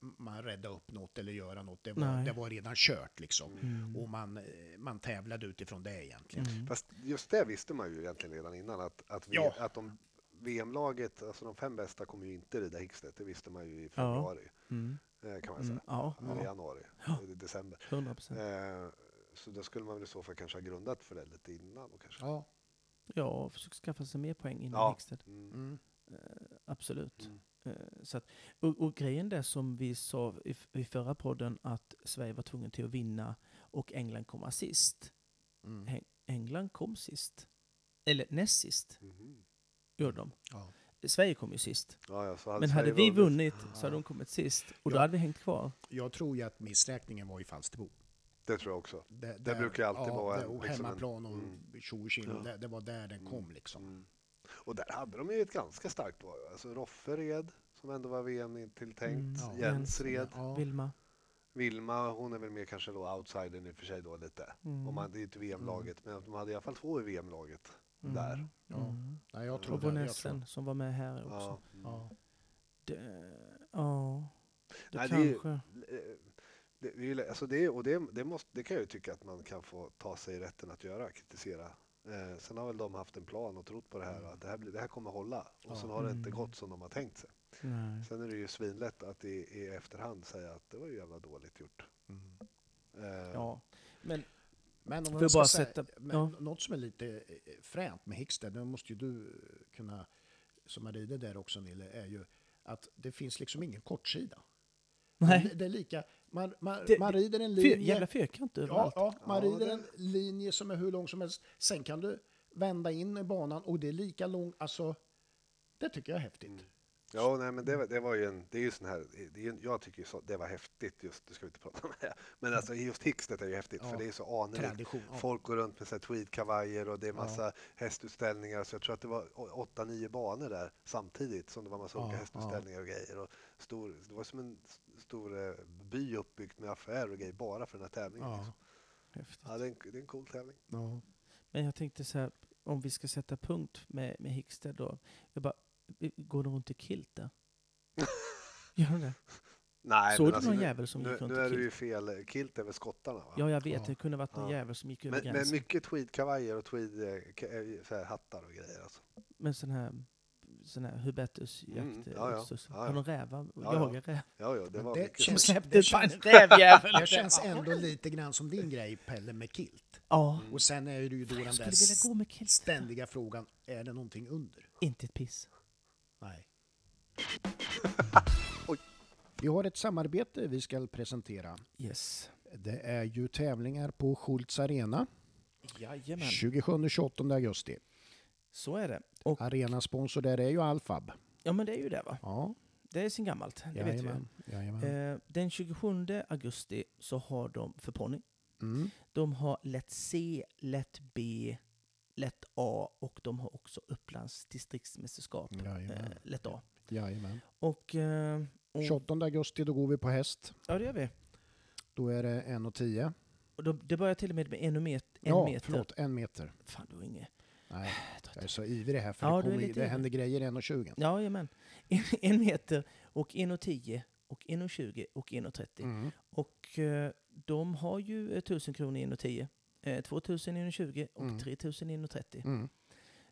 man rädda upp något eller göra något. Det var, Nej. det var redan kört liksom. Mm, Och man, eh, man tävlade utifrån det egentligen. mm. Fast just det visste man ju egentligen redan innan att, att, vi, Ja. att de VM-laget, alltså de fem bästa kommer ju inte rida Hickstedt. Det visste man ju i februari, Mm. eh, kan man Mm. säga. Ja, Eller Ja. januari, Ja. i december. 100 procent. Eh, så då skulle man väl i så fall kanske ha grundat för det lite innan. Och kanske. Ja. Ja, försöka skaffa sig mer poäng innan Ja. Hickstedt. Mm. Mm. Eh, absolut. Mm. Eh, så att, och, och grejen där som vi sa i, i förra podden att Sverige var tvungen till att vinna och England komma sist. Mm. England kom sist. Eller näst sist Mhm. gjorde de. Ja. Sverige kom ju sist. Ja, ja, så hade Men hade Sverige vi vunnit så hade de kommit sist. Och då hade vi hängt kvar. Jag tror ju att missräkningen var i Falsterbo. Det tror jag också. Det, Det brukar ju alltid vara det, liksom hemmaplan och mm. tjo Ja. det, det var där den kom liksom. Mm. Och där hade de ju ett ganska starkt lag. Alltså Roffe red, som ändå var VM tilltänkt. Mm. Ja. Jens red. Ja. Vilma. Vilma, hon är väl mer kanske då outsidern i och för sig då lite. Mm. Om man, det är ju inte VM-laget, men de hade i alla fall två i VM-laget. Mm. där. Ja. Mm. Nej, jag Och tror det. von Jag Essen tror. som var med här också. Ja. Ja. Det, ja, det Nej, kanske. Det, det, alltså det, och det, det, måste, det kan jag ju tycka att man kan få ta sig rätten att göra, kritisera. Eh, sen har väl de haft en plan och trott på det här, att det här, blir, det här kommer hålla. Och Ja. sen har det inte Mm. gått som de har tänkt sig. Nej. Sen är det ju svinlätt att i, i efterhand säga att det var ju jävla dåligt gjort. Mm. Eh, Ja, men Men om man ska bara säga, sätta- men ja. något som är lite eh, fränt med Hickstead, det måste ju du kunna, som har ridit där också Nille, är ju att det finns liksom ingen kortsida. nej. Det, det är lika, man, man, Det- man rider en Fyr, linje. jävla fyrkant ja, överallt. ja, man Ja, rider det- en linje som är hur lång som helst. Sen kan du vända in i banan och det är lika lång, alltså det tycker jag är häftigt. Mm. Ja, nej, men det, var- det var ju en, det är ju sån här, det är, jag tycker ju så, det var häftigt just, det ska vi inte prata om det, men alltså just Hickstedt är ju häftigt Ja. för det är så anrikt. Ja. Folk går runt med så här tweedkavajer och det är Ja. massa hästutställningar. Så jag tror att det var åtta, nio banor där samtidigt som det var massa Ja, olika ja. hästutställningar och grejer. Och stor, det var som en stor eh, by uppbyggd med affärer och grejer bara för den här tävlingen. Ja. Liksom. Häftigt. Ja, det, är en, det är en cool tävling. Ja. Men jag tänkte så här, om vi ska sätta punkt med, med Hickstead då. Jag bara, går de runt i kilt där? Gör de det? Nej, Såg men du alltså någon nu, jävel som nu, gick runt nu är i det ju fel. Kilt är väl skottarna va? Ja, jag vet. Ja. Det kunde varit någon Ja. jävel som gick över men, men gränsen. mycket tweedkavajer och tweed, eh, eh, så här, hattar och grejer. Alltså. Med sån här, sån här Hubertus Mm, ja, ja. utstyrsel. Ja, ja. Har de rävar? Ja, Jagar räv? Ja, ja, det Men var det mycket känns- så. Släppte det en känns- rävjävel! Det känns ändå lite grann som din grej Pelle med kilt. Ja. Mm. Och sen är det ju då den skulle där vilja gå med kilt. ständiga frågan, är det någonting under? Inte ett piss. Nej. Vi har ett samarbete vi ska presentera. Yes. Det är ju tävlingar på Schultz Arena Jajamän. 27-28 augusti. Så är det. Och, Arenasponsor där är ju Alfab. ja, men det är ju det va? Ja, Det är sin gammalt. Det vet vi. jajamän. jajamän. Eh, den 27 augusti så har de för ponny. Mm. De har lätt C, lätt B, lätt A och de har också Upplands distriktsmästerskap. Eh, lätt A. Jajamän. Och, eh, och 28 augusti då går vi på häst. ja, det gör vi. Då är det 1,10. Och då, det börjar till och med med en, met, en Ja, meter. förlåt, en meter. Fan, du har inget. Nej, jag är så ivrig här för Ja, det, kommer, det ivrig. händer grejer 1,20. Ja, jajamän. En, en meter och 1,10 och 1,20 och 1,30. Mm. Och eh, de har ju eh, 1000 kronor in och 10, eh, 2000 in och 20 och Mm. 3000 in och 30. Mm.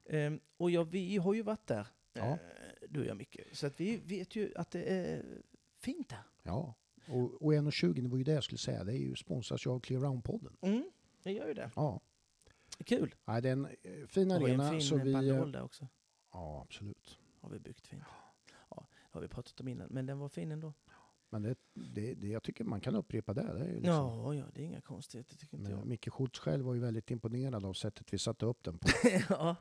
Ehm, och ja, vi har ju varit där, Ja. eh, du och jag mycket. Så att vi vet ju att det är fint där. Ja, och, och 1,20 det var ju det jag skulle säga. Det är ju sponsras ju av Clear Round-podden. Mm, det gör ju det. Ja, Kul. Nej, det är en eh, fin Och arena. en fin så vi, eh, där också. ja, absolut. Har vi byggt fint. Ja, det har vi pratat om innan, men den var fin ändå. Men det, det, det, jag tycker man kan upprepa det. det är ju liksom, Ja, ja, det är inga konstigheter tycker inte Men jag. Micke Schultz själv var ju väldigt imponerad av sättet vi satte upp den på. ja,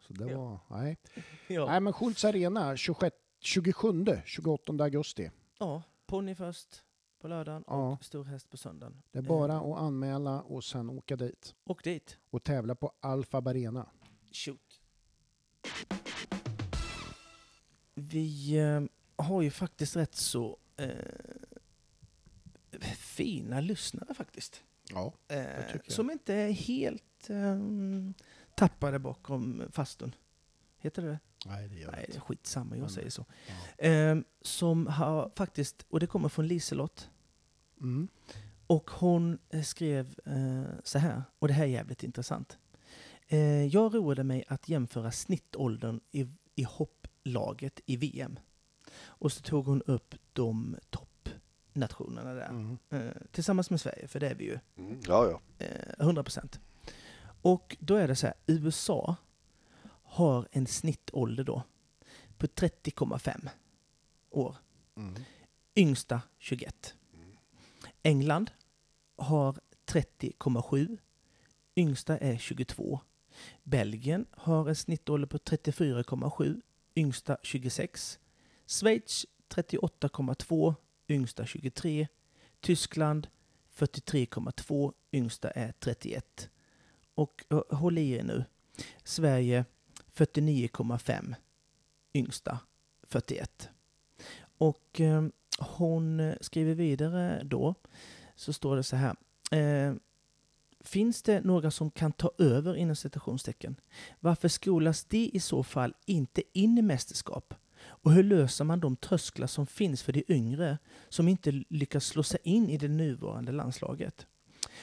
Så det Ja. var, nej. ja. nej, men Schultz Arena 26, 27, 28 augusti. ja, ponny först på lördagen Ja. och stor häst på söndagen. Det är bara Eh, att anmäla och sen åka dit Och dit. och tävla på Alfa Arena. Shoot. Vi eh, har ju faktiskt rätt så eh, fina lyssnare faktiskt. Ja, Eh, som inte är helt eh, tappade bakom fastun. Heter det det? nej det gör Nej, det är skitsamma, jag säger så. Ja. Eh, som har faktiskt, och det kommer från Liselott. Mm. Och hon eh, skrev eh, så här, och det här är jävligt intressant. Eh, jag roade mig att jämföra snittåldern i, i hopplaget i VM. Och så tog hon upp de toppnationerna där. Mm. Eh, tillsammans med Sverige, för det är vi ju. Mm, ja, ja. Eh, 100 procent. Och då är det så här, USA har en snittålder då på 30,5 år. Mm. Yngsta 21. England har 30,7. Yngsta är 22. Belgien har en snittålder på 34,7. Yngsta 26. Schweiz 38,2. Yngsta 23. Tyskland 43,2. Yngsta är 31. Och eh, håll i er nu. Sverige 49,5. Yngsta 41. Och eh, hon skriver vidare då, så står det så här. Eh, finns det några som kan ta över inom citationstecken? Varför skolas de i så fall inte in i mästerskap? Och hur löser man de trösklar som finns för de yngre som inte lyckas slå sig in i det nuvarande landslaget?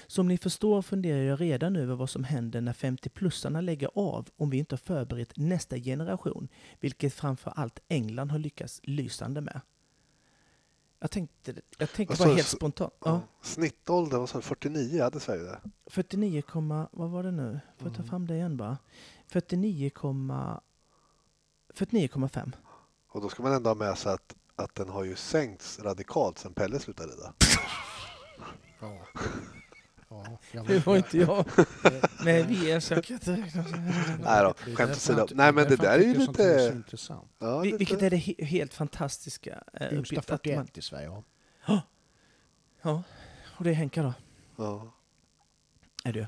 Som ni förstår funderar jag redan över vad som händer när 50-plussarna lägger av om vi inte har förberett nästa generation, vilket framför allt England har lyckats lysande med. Jag tänkte, jag tänkte Vad bara helt spontant. ja. Snittåldern, vad sa du, 49 hade Sverige det? 49, komma- vad var det nu? Får jag ta Mm. fram det igen bara? 49, komma- 49,5. Och då ska man ändå ha med sig att, att den har ju sänkts radikalt sedan Pelle slutade rida. Ja. Ja, Det var inte jag. Nej, vi är säkert... Nej då, det är skämt åsido. Nej, men det där är ju lite... intressant. Ja, lite- Vilket är det he- helt fantastiska eh, Yngsta att 41 man, i Sverige, ja. Ja, och det är Henka då? Ja. Är det ju.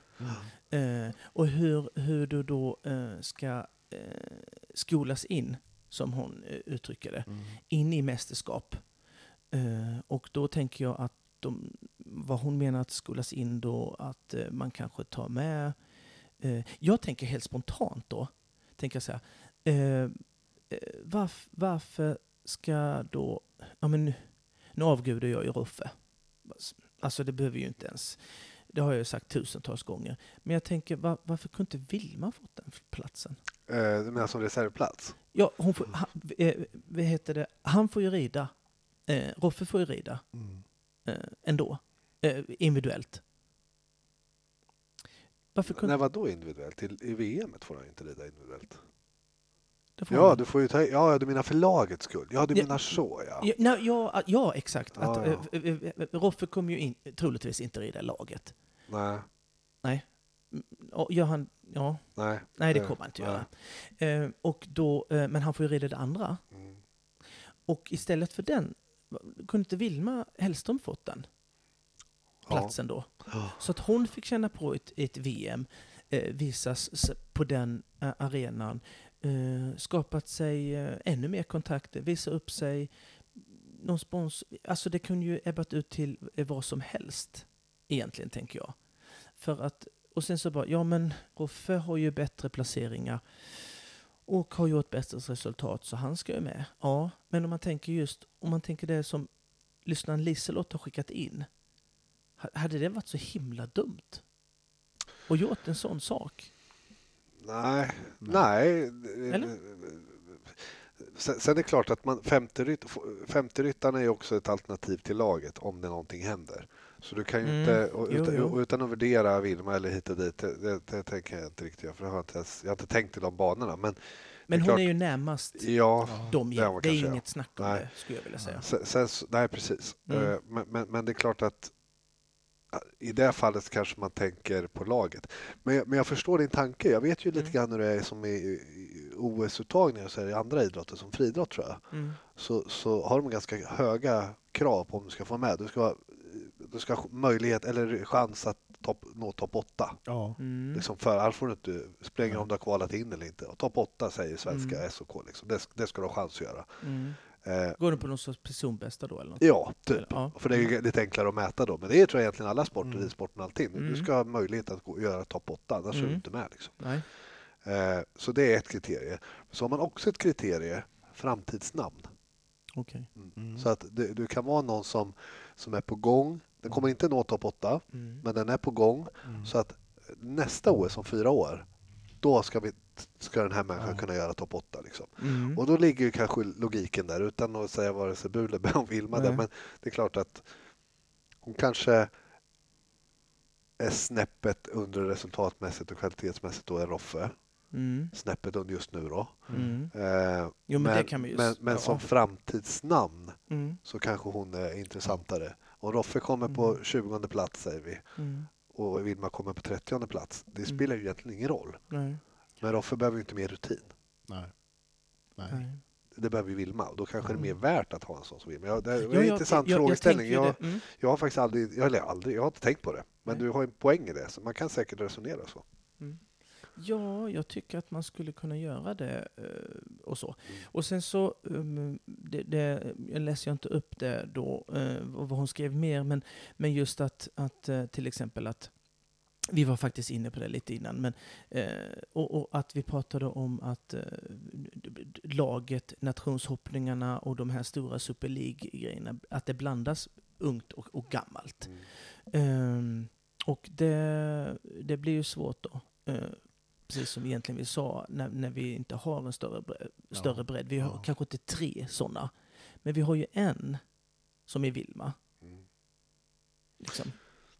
Eh, och hur, hur du då eh, ska eh, skolas in, som hon eh, uttrycker det, Mm. in i mästerskap. Eh, och då tänker jag att de, vad hon menar att skolas in då, att eh, man kanske tar med... Jag tänker helt spontant då, tänker jag så här, varf, varför ska då... Ja, men nu, nu avgudar jag ju Roffe. Alltså det behöver ju inte ens... Det har jag ju sagt tusentals gånger. Men jag tänker, var, varför kunde inte Vilma fått den platsen? Eh, Du menar som reservplats? Ja, hon får, han, eh, vad heter det? han får ju rida. Eh, Roffe får ju rida Mm. eh, ändå. Eh, individuellt. Varför kunde... Nej, vad då individuellt? Till, I VM får han ju inte rida individuellt. Ja, du får ju ta... Ja, du menar för lagets skull. Ja, du Ja, menar så, ja. Ja, nej, ja, ja, exakt. Ja, att, ja. eh, Roffe kommer ju in, troligtvis inte rida laget. Nej, Och gör han, ja, nej. nej det Eh, kommer han inte göra. Eh, och då, eh, men han får ju rida det andra. Mm. Och istället för den, kunde inte Vilma Hellström fått den platsen då? Ja. Så att hon fick känna på ett, ett VM, eh, visas på den eh, arenan, eh, skapat sig ännu mer kontakter, visa upp sig. Någon spons, alltså det kunde ju ebbat ut till vad som helst, egentligen tänker jag. För att, och sen så bara, ja men Roffe har ju bättre placeringar och har gjort bättre resultat så han ska ju med. Ja, men om man tänker just, om man tänker det som lyssnaren Liselott har skickat in. Ha- Hade det varit så himla dumt? Och gjort en sån sak? Nej, nej. Eller? Sen, sen är det klart att man, femte, rytt, femte ryttaren är ju också ett alternativ till laget om det någonting händer. Så du kan ju Mm. inte, och Jo, utan, jo. och utan att värdera Vilma eller hit och dit, det, det, det tänker jag inte riktigt för det har jag, inte ens, jag har inte tänkt i de banorna. Men, Men är hon klart- är ju närmast ja, dem. det Det, är ja. inget snack om det, skulle jag vilja säga. sen, sen, nej precis. Mm. Eh, Men, men, men det är klart att i det fallet kanske man tänker på laget. Men jag, men jag förstår din tanke. Jag vet ju lite Mm. grann hur det är som i, OS-uttagningar så är det i andra idrotter, som friidrott tror jag. Mm. så, så har de ganska höga krav på om du ska få med. Du ska, ha- du ska ha möjlighet eller chans att topp, nå topp 8. Ja. Mm. Liksom för, annars får du inte spränga Nej. om du har kvalat in eller inte. Och topp 8 säger svenska Mm. SOK. Liksom. Det, det ska du ha chans att göra. Mm. Eh, Går du på någon sorts personbästa då? Eller något? ja, typ. Eller- ja. För det är ju lite enklare att mäta då. Men det är tror jag egentligen alla sporter, Mm. ridsporten och allting. Du Mm. ska ha möjlighet att gå, göra topp 8, annars är du Mm. inte med. Liksom. Nej. Eh, så det är ett kriterie. Så har man också ett kriterie, framtidsnamn. Okej. Mm. Så att du, du kan vara någon som, som är på gång. Den kommer inte nå topp 8, Mm. men den är på gång. Mm. Så att nästa OS om fyra år, då ska, vi, ska den här människan Ja. kunna göra topp 8. Liksom. Mm. Och då ligger ju kanske logiken där, utan att säga vare sig bu eller om Vilma. Där, men det är klart att hon kanske är snäppet under resultatmässigt och kvalitetsmässigt då är Roffe. Mm. Snäppet under just nu då. Mm. Eh, Jo, men, det kan vi ju... men, men ja. som framtidsnamn Mm. så kanske hon är intressantare. Om Roffe kommer på Mm. 20 plats säger vi Mm. och Vilma kommer på 30 plats. Det Mm. spelar ju egentligen ingen roll. Nej. Men Roffe behöver ju inte mer rutin. Nej. Nej. Nej. Det behöver ju Vilma och då kanske Mm. det är mer värt att ha en sån som Vilma. Ja, det är Jo, en jag- intressant jag- jag frågeställning. Jag. Mm. jag har faktiskt aldrig, jag, eller aldrig, jag har inte tänkt på det. Men Nej. du har en poäng i det, så man kan säkert resonera så. Ja, jag tycker att man skulle kunna göra det eh, och så. Mm. Och sen så, um, det, det, jag läser jag inte upp det då, eh, vad hon skrev mer, men, men just att, att eh, till exempel att vi var faktiskt inne på det lite innan, men, och, och att vi pratade om att laget, nationshoppningarna och de här stora Super League-grejerna, att det blandas ungt och, och gammalt. Ehm, och det, det blir ju svårt då. Eh, precis som egentligen vi sa, när, när vi inte har en större, bre- Ja. större bredd. Vi har Ja. kanske inte tre sådana. Men vi har ju en som är Vilma. Mm. Liksom.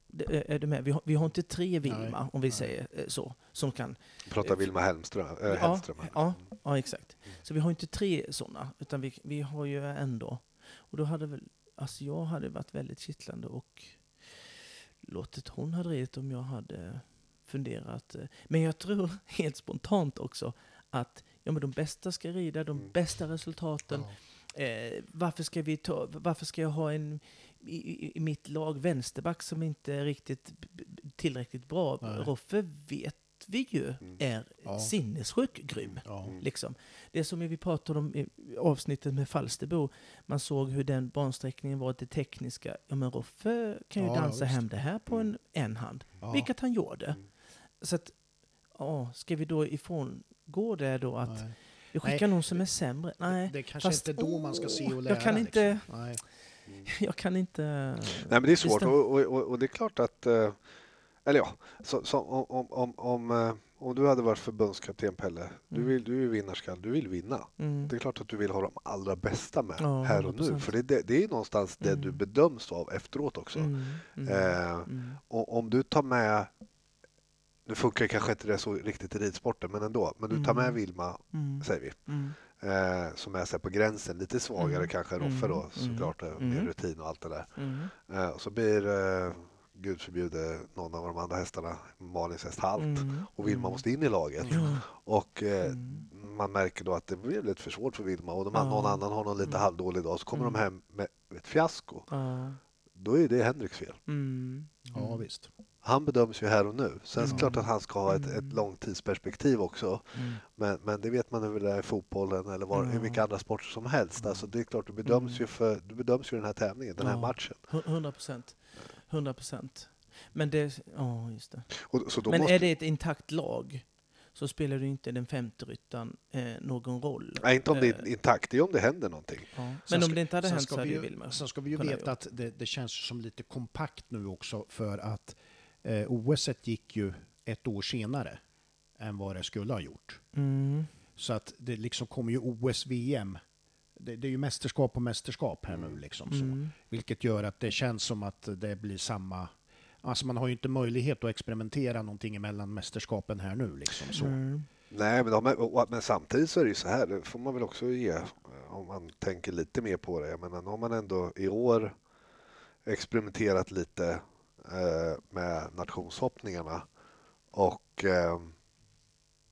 Det, är- du med? Vi har, vi har inte tre Vilma, Nej, om vi nej. säger eh, så, som kan... Pratar Vilma Hellström, äh, Ja, Hellström ja. Ja, exakt. Så vi har inte tre sådana, utan vi, vi har ju ändå. Och då hade väl, alltså jag hade varit väldigt kittlande och låtit hon ha drivit om jag hade funderat. eh. Men jag tror helt spontant också att ja, men de bästa ska rida, de Mm. bästa resultaten. Ja. Eh, varför, ska vi ta, varför ska jag ha en i, i, mitt lag vänsterback som inte är riktigt tillräckligt bra? Nej. Roffe vet vi ju Mm. är Ja. sinnessjuk grym. Ja. Mm. Liksom. Det som vi pratade om i avsnittet med Falsterbo, man såg hur den bansträckningen var, det tekniska. Ja men Roffe kan ju Ja, dansa hem det här på en, en hand, vilket han gjorde. Mm. Så att, ja, ska vi då ifrån gå det då att Nej. vi skickar någon som är sämre? Nej, Det är kanske fast- inte då man ska se och jag lära. kan inte- Liksom. Nej. jag kan inte... Nej, men det är svårt och, och, och, det är klart att, eh, eller ja, så, så, om, om, om, om, eh, du hade varit förbundskapten Pelle, du, Mm. vill, du är vinnarskall, du vill vinna. Mm. Det är klart att du vill ha de allra bästa med Ja, här och nu, 100%. för det, det, det är någonstans det Mm. du bedöms av efteråt också. Mm. Mm. Eh, Mm. och om du tar med, nu funkar kanske inte det så riktigt i ridsporten, men ändå, men du tar med Mm. Vilma, Mm. säger vi, Mm. eh, som är så här på gränsen, lite svagare Mm. kanske än Mm. Roffe då, Mm. såklart, mm. Mm. med rutin och allt det där. Mm. Eh, och så blir, eh, gud förbjude, någon av de andra hästarna, Malins häst, halt. Mm. Och Vilma Mm. måste in i laget. Och eh, Mm. man märker då att det blir lite för svårt för Vilma och de, Ja. någon annan har någon lite Mm. halvdålig dag. Så kommer Mm. de hem med ett fiasko. Ja. Då är det Henriks fel. Mm. Ja, visst. Han bedöms ju här och nu. Sen är det klart att han ska ha ett, Mm. ett långt tidsperspektiv också. Mm. Men, men det vet man hur är i fotbollen eller var, i Ja. vilka andra sporter som helst. Mm. Alltså det är klart, du bedöms, Mm. ju för, du bedöms ju den här tävlingen, den här Ja. matchen. Hu- 100 procent. 100 procent. Men det... Ja, just det. Och, så då Men måste, är det ett intakt lag så spelar ju inte den femte ryttaren eh, någon roll. Nej, inte om det är Eh, intakt, det är om det händer någonting. ja. Men Sen om ska- det inte hade hänt så hade vi ju Vilma Sen ska vi ju veta gjort. att det, det känns som lite kompakt nu också för att eh, OS gick ju ett år senare än vad det skulle ha gjort. Mm. Så att det liksom kommer ju OS, VM. Det, det är ju mästerskap på mästerskap här nu liksom. Så. Mm. Vilket gör att det känns som att det blir samma... Alltså man har ju inte möjlighet att experimentera någonting emellan mästerskapen här nu liksom. Så. Mm. Nej, men, de men samtidigt så är det ju så här, det får man väl också ge, eh, om man tänker lite mer på det. Jag menar, nu har man ändå i år experimenterat lite med nationshoppningarna och eh,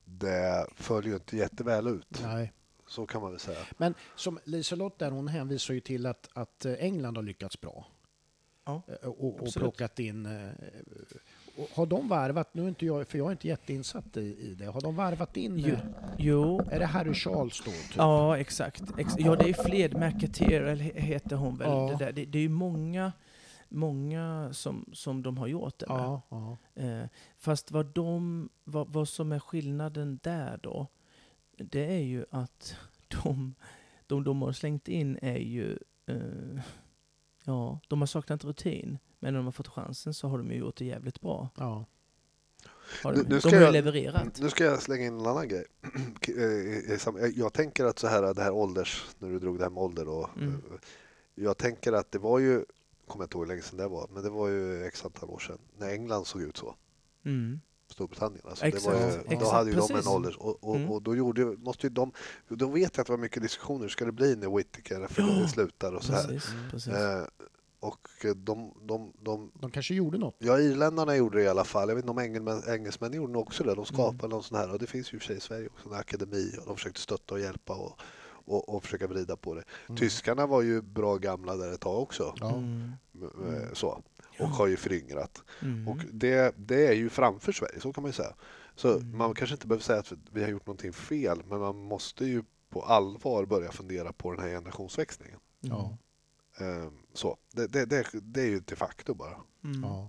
det följer ju inte jätteväl ut. Nej. Så kan man väl säga. Men som Liselott där, hon hänvisar ju till att, att eh, England har lyckats bra. Ja, Eh, Och, och plockat in... eh, och Har de varvat, nu inte jag, för jag är inte jätteinsatt i, i det, har de varvat in... Jo. eh, Jo. Är det Harry Charles då? Typ? Ja, exakt. Ex ja, det är Fled McAteer, heter hon väl. Ja. Det, där. Det, det är ju många, många som, som de har gjort det med. ja, ja. Eh, fast vad, de, vad, vad som är skillnaden där då, det är ju att de, de de har slängt in är ju, eh, ja, de har saknat rutin. Men när de har fått chansen så har de ju gjort det jävligt bra. ja. Har Nu- de, nu de ska har jag- levererat. Nu ska jag slänga in en annan grej. Eh, sam- Jag tänker att så här, det här ålders, när du drog det här med ålder då. Mm. eh, Jag tänker att det var ju, kommer jag inte ihåg hur länge sedan det var, men det var ju x antal år sedan, när England såg ut så. Mm. Storbritannien. Alltså Exakt, det var ju, exakt, då hade ju de en precis. ålder och, och, Mm. och då gjorde måste ju de, då vet jag att det var mycket diskussioner, hur ska det bli när Whittaker för Ja, slutar och så här. Precis, precis. Eh, och de, de, de, De kanske gjorde något. ja irländarna gjorde det i alla fall, jag vet inte om engelsmän, engelsmännen gjorde nog också det, de Mm. skapade någon sån här och det finns ju i och för sig i Sverige också, en akademi och de försökte stötta och hjälpa och, och, och försöka vrida på det. Mm. Tyskarna var ju bra gamla där ett tag också, Ja. Mm. eh, så, och har ju föryngrat. Mm. Och det, det är ju framför Sverige, så kan man ju säga. Så Mm. man kanske inte behöver säga att vi har gjort någonting fel, men man måste ju på allvar börja fundera på den här generationsväxlingen. Ja. Ehm, Så, det, det, det, det är ju de facto bara. Mm. Ja.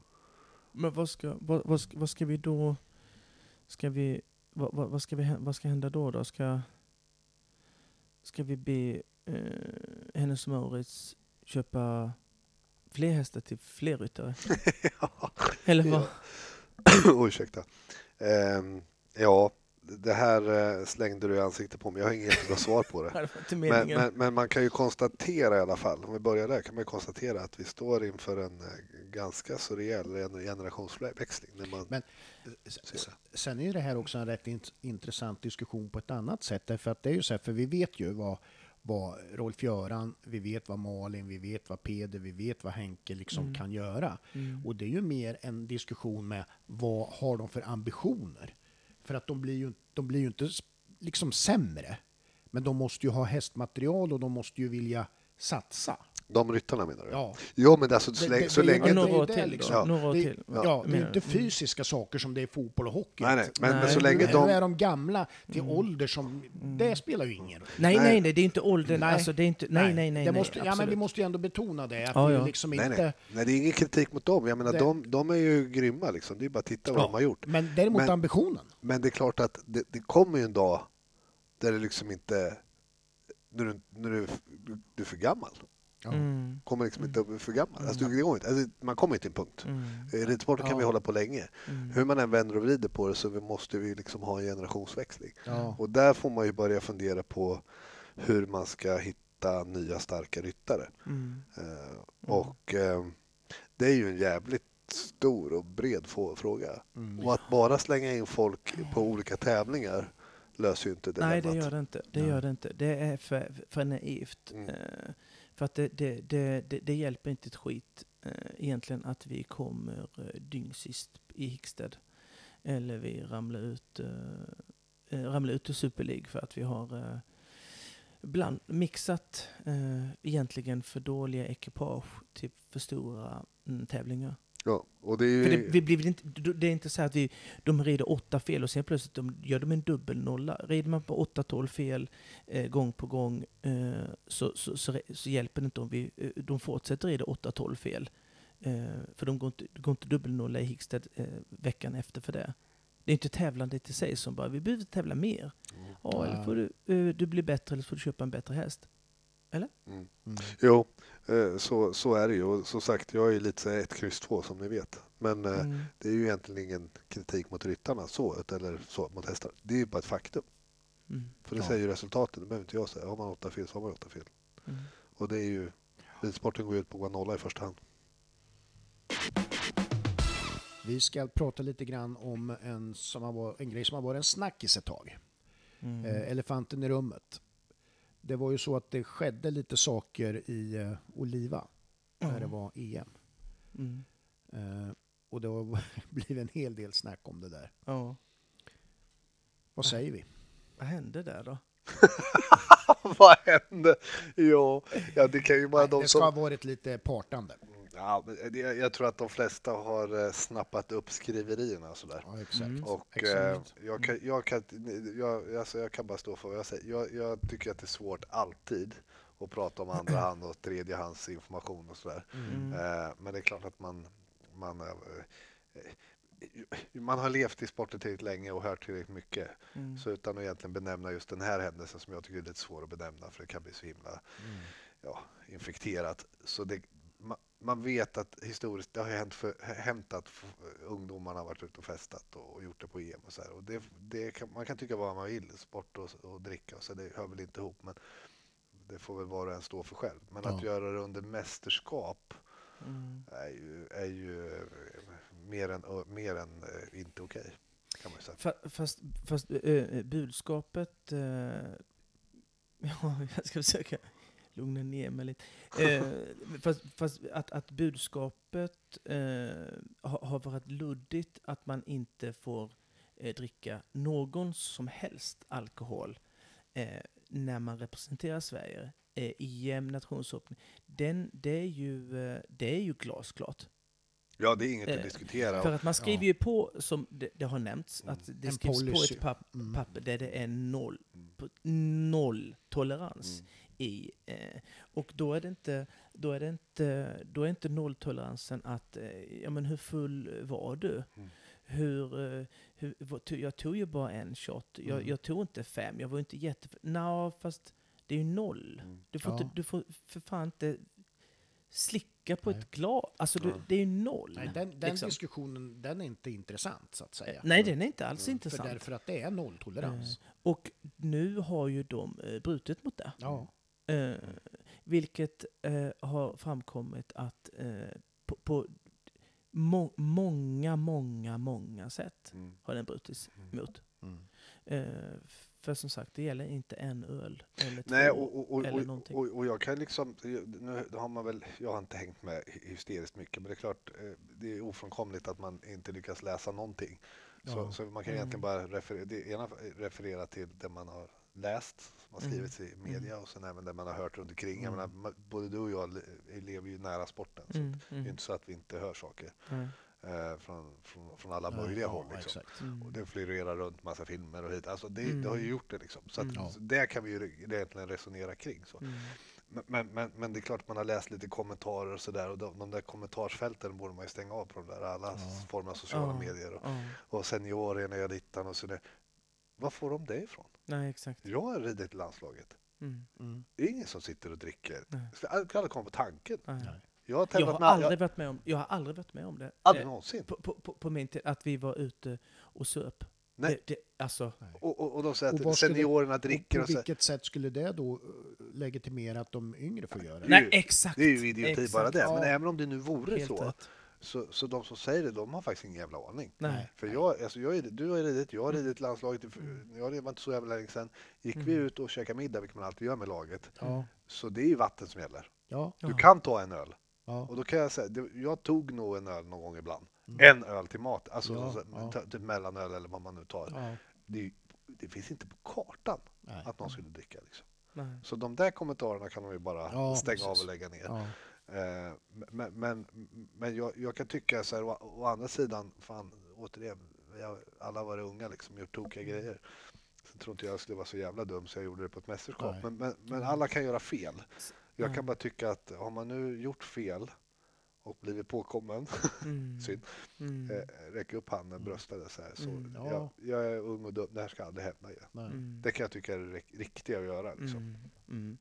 Men vad ska, vad, vad, ska, vad ska vi då... Ska vi, vad, vad, ska vi, vad ska hända då? då? Ska, ska vi be eh, Hennes och Mauritz köpa fler hästar till fler ryttare? Eller vad? Ursäkta. Ehm, ja, det här eh, slängde du i ansiktet på mig. Jag har inget jättebra svar på det. Men, men, men man kan ju konstatera i alla fall, om vi börjar där, kan man ju konstatera att vi står inför en eh, ganska så rejäl gener- generationsväxling. När man, Men s- sen är ju det här också en rätt int- intressant diskussion på ett annat sätt. Därför att det är ju så här, för vi vet ju vad, vad Rolf-Göran, vi vet vad Malin, vi vet vad Peder, vi vet vad Henke liksom Mm. kan göra. Mm. Och det är ju mer en diskussion med vad har de för ambitioner? För att de blir ju, de blir ju inte liksom sämre. Men de måste ju ha hästmaterial och de måste ju vilja satsa de ryttarna menar du? Ja. Jo, men alltså så Det- länge... det- Så det är länge Ja, några till liksom. Ja. Några år Det, till. ja, det är inte fysiska saker som det är fotboll och hockey. Nej, nej. Men, men Nej. så länge de... är de gamla till ålder som... Det spelar ju ingen roll. Nej, Nej. nej, nej, det är inte åldern. Nej. Alltså, det är inte, nej, nej, nej. det nej, måste, ja, men vi måste ju ändå betona det. Att Ja, det är ja. liksom Nej, inte... nej. nej, det är ingen kritik mot dem. Jag menar, Det- de, de är ju grymma liksom. Det är bara att titta vad Ja. de har gjort. Men däremot Men- ambitionen. Men det är klart att det, det kommer ju en dag där det liksom inte... När du, när du, du, du är för gammal. Ja. Mm. Kommer liksom inte att bli för gammal. Alltså, det går inte. Alltså, man kommer inte till en punkt. Mm. I ridsporten kan Ja. vi hålla på länge. Mm. Hur man än vänder och vrider på det så vi måste vi liksom ha en generationsväxling. Ja. Och där får man ju börja fundera på hur man ska hitta nya starka ryttare. Mm. Eh, Och eh, det är ju en jävligt stor och bred fråga. Mm. Och att bara slänga in folk på olika tävlingar löser ju inte Nej, dilemmat. det gör det inte. Det Nej. gör det inte. Det är för, för naivt. Mm. För att det, det, det, det, det hjälper inte ett skit eh, egentligen att vi kommer eh, dyngsist i Hickstead. Eller vi ramlar ut, eh, eh, ramlar ut ur Super League för att vi har eh, bland, mixat eh, egentligen för dåliga ekipage till för stora mm, tävlingar. Ja, och det är För det, vi blir inte, det är inte så att vi, de rider åtta fel och sen plötsligt de, gör de en dubbelnolla. Rider man på 8-12 fel eh, gång på gång eh, så, så, så, så hjälper det inte om vi, eh, de fortsätter rida 8-12 fel. Eh, för de går inte, går inte dubbelnolla i Hickstead eh, veckan efter för det. Det är inte tävlandet i sig som bara, vi behöver tävla mer. Ja, eller får du, eh, du blir bättre eller så får du köpa en bättre häst. Mm. Mm. Jo, eh, så, så är det ju. Och som sagt, jag är lite så ett kryss två som ni vet. Men eh, Mm. det är ju egentligen ingen kritik mot ryttarna så, eller så mot hästar. Det är ju bara ett faktum. Mm. För det Ja. säger ju resultatet. Det behöver inte jag säga. Har man åtta fel så har man åtta fel. Mm. Och det är ju... Ridsporten går ut på att gå nolla i första hand. Vi ska prata lite grann om en, som har varit, en grej som har varit en snackis ett tag. Mm. Eh, elefanten i rummet. Det var ju så att det skedde lite saker i eh, Oliva när det var EM. Mm. Eh, och det har blivit en hel del snack om det där. Ja. Vad säger vi? Vad hände där då? Vad hände? Jo, ja, det kan ju bara de det ska ha som... varit lite partande. Ja, jag tror att de flesta har eh, snappat upp skriverierna och sådär. Ja, exakt. Mm. Och Exakt. eh, jag, kan, jag, kan, jag, alltså jag kan bara stå för vad jag säger. Jag, jag tycker att det är svårt alltid att prata om andra hand och tredje hands information och sådär. Mm. Eh, men det är klart att man, man, man har levt i sporten tillräckligt länge och hört tillräckligt mycket. Mm. Så utan att egentligen benämna just den här händelsen som jag tycker är lite svår att benämna för det kan bli så himla Mm. ja, infekterat. Så det, man vet att historiskt, det har hänt, för, hänt att ungdomarna har varit ute och festat och, och gjort det på EM och så här. Och det, det kan, man kan tycka vad man vill, sport och, och dricka och så, det hör väl inte ihop. Men det får väl var och en stå för själv. Men att Ja. göra det under mästerskap Mm. är ju, är ju eh, mer än, mer än eh, inte okej. Kan man ju säga. Fa- Fast, fast eh, budskapet... eh, ja, jag ska försöka lugna ner mig lite. Eh, fast fast att, att budskapet eh, har, har varit luddigt, att man inte får eh, dricka någon som helst alkohol eh, när man representerar Sverige. Eh, EM, nationshoppning. Den, det, är ju, eh, det är ju glasklart. Ja, det är inget Eh, att diskutera. För att man skriver Ja. ju på, som det, det har nämnts, Mm. att det En skrivs på policy. ett papp, Mm. papper där det är noll, Mm. på- noll tolerans Mm. I. Eh, och då är det inte, då är det inte, då är inte nolltoleransen att, eh, ja men hur full var du? Mm. Hur, eh, hur, jag tog ju bara en shot, jag, Mm. jag tog inte fem, jag var inte jätte... Nå, fast det är ju noll. Mm. Du får, Ja. inte, du får för fan inte slicka på Nej. ett glas. Alltså du, det är ju noll. Nej, den den liksom. diskussionen den är inte intressant så att säga. Nej, den är inte alls Mm. intressant. För därför att det är nolltolerans. Och nu har ju de eh, brutit mot det. Ja. Eh, vilket eh, har framkommit att eh, på, på må, många, många, många sätt Mm. har den brutits Mm. mot. Mm. Eh, för som sagt, det gäller inte en öl eller två. Nej, och, och, och, eller någonting. och, och jag kan liksom, nu har man väl, jag har inte hängt med hysteriskt mycket, men det är klart, eh, det är ofrånkomligt att man inte lyckas läsa någonting. Så, Ja. så man kan Mm. egentligen bara referera, ena referera till det man har läst, som har Mm. skrivits i media och sen även det man har hört runt omkring. Jag Mm. menar, både du och jag le- lever ju nära sporten, så Mm, det är mm, inte så att vi inte hör saker eh, från, från, från alla Ja, möjliga ja, håll. Liksom. exakt. mm. Och det florerar runt massa filmer och hit. Alltså det, Mm. det har ju gjort det liksom. Så, att, Mm. Ja. så det kan vi ju egentligen resonera kring. Så. Mm. Men, men, men, men det är klart man har läst lite kommentarer och sådär och de, de där kommentarsfälten borde man ju stänga av på de där alla Ja. former av sociala Ja, medier och, ja. och seniorerna i dittan och sådär. Var får de det ifrån? Nej, exakt. Jag har ridit landslaget. Mm. Mm. Det är ingen som sitter och dricker. Nej. Jag skulle aldrig komma på tanken. Nej. Jag har Jag tävlat har, med aldrig jag, varit med om, jag har aldrig varit med om det. aldrig någonsin. på, på, på, på min tid, att vi var ute och söp. Nej. Det, det, alltså, Och, och, och de säger Och att skulle- seniorerna Och dricker på och så. vilket sätt skulle det då eh, legitimera att de yngre får göra det? Nej, nej, exakt. Det är ju idioti exakt. bara det. Men Ja. även om det nu vore Helt så, rätt. Så, så de som säger det, de har faktiskt ingen jävla aning. Nej. För jag, alltså jag är, du har ridit, jag har Mm. ridit landslaget, jag det var inte så jävla länge sedan. Gick vi Mm. ut och käkade middag, vilket man alltid gör med laget, Ja, så det är ju vatten som gäller. ja, Du kan ta en öl. ja. Och då kan jag säga, jag tog nog en öl någon gång ibland. Mm. En öl till mat, alltså Ja, så, ja. typ mellanöl eller vad man nu tar. ja. Det, det finns inte på kartan Nej. att någon skulle dricka. Liksom. Nej. Så de där kommentarerna kan de ju bara Ja, stänga av precis. och lägga ner. Eh, Men, men, men jag, jag kan tycka så här, å, å andra sidan, fan, återigen, vi har alla varit unga liksom, gjort tokiga grejer. Sen tror inte jag skulle vara så jävla dum så jag gjorde det på ett mästerskap. Men, men, men alla kan göra fel. Jag Ja. kan bara tycka att har man nu gjort fel och blivit påkommen, Mm. synd, Mm. eh, räck upp handen, brösta det så här. Så Mm. Ja. jag, jag är ung och dum, det här ska aldrig hända igen. Mm. Det kan jag tycka är det rik- riktiga att göra. Liksom. Mm.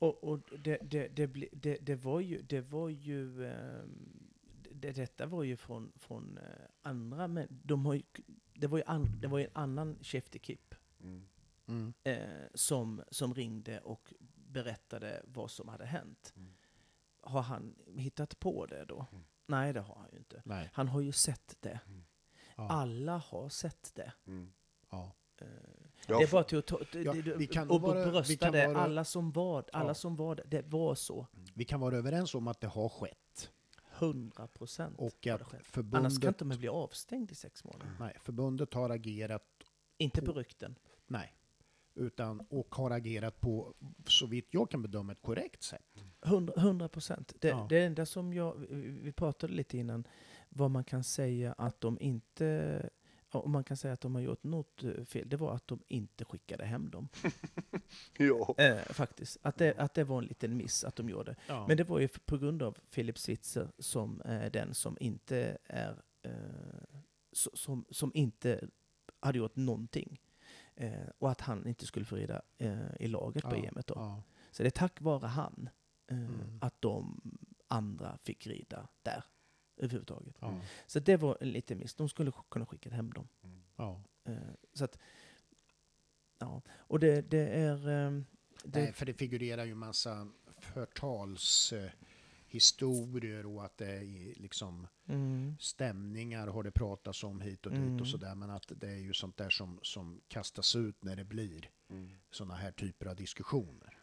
Mm. Ja. Och, och det, det, det, det, det var ju, det var ju ehm, det, detta var ju från, från eh, andra, men de har ju, det var ju, an, det var ju en annan Kip Mm. Mm. eh, som, som ringde och berättade vad som hade hänt. Mm. Har han hittat på det då? Mm. Nej, det har han ju inte. Nej. Han har ju sett det. Ja. Alla har sett det. Mm. Ja. Det bara till att ta, Ja, vi kan och vara- brösta det. Alla som var, alla Ja. som var det, var så. Vi kan vara överens om att det har skett. 100 procent Och att. Annars kan inte man bli avstängd i sex månader. nej, förbundet har agerat, Inte På- på rykten. nej, utan, och har agerat på, så vitt jag kan bedöma, ett korrekt sätt. 100 procent. Det, Ja. det enda som jag... Vi pratade lite innan vad man kan säga att de inte... Om man kan säga att de har gjort något eh, fel, det var att de inte skickade hem dem. Ja. Eh, faktiskt. Att det, att det var en liten miss att de gjorde. Ja. Men det var ju på grund av Philip Switzer som är den som inte är... Eh, so- som, som inte hade gjort någonting. Eh, och att han inte skulle få rida eh, i laget på Ja, EM då. ja. Så det är tack vare han eh, Mm. att, de, andra fick rida där överhuvudtaget. Ja. Så det var en liten miss. De skulle sk- kunna skicka hem dem. Ja. Eh, så att, ja. Och det, det är... ehm, det, Nej, för det figurerar ju en massa förtalshistorier historier och att det är liksom mm, stämningar har det pratats om hit och dit Mm. och sådär. Men att det är ju sånt där som, som kastas ut när det blir Mm. såna här typer av diskussioner.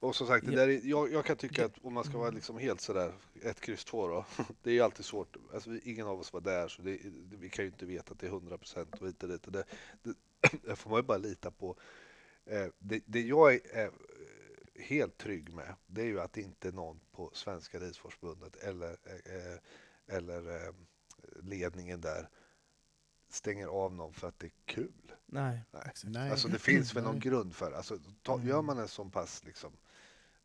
Och som sagt, det där är, jag, jag kan tycka att om man ska vara Mm. liksom helt sådär, ett kryss två då. Det är ju alltid svårt. Alltså, ingen av oss var där så det, vi kan ju inte veta att det är 100 procent och dit. Och det, det, det får man ju bara lita på. Eh, det, det jag är, är eh, helt trygg med, det är ju att inte någon på Svenska Ridsportförbundet eller, eh, eller ledningen där stänger av någon för att det är kul. nej, Nej. Nej. Alltså det finns väl någon grund för alltså, ta, Mm. Gör man en sån pass liksom,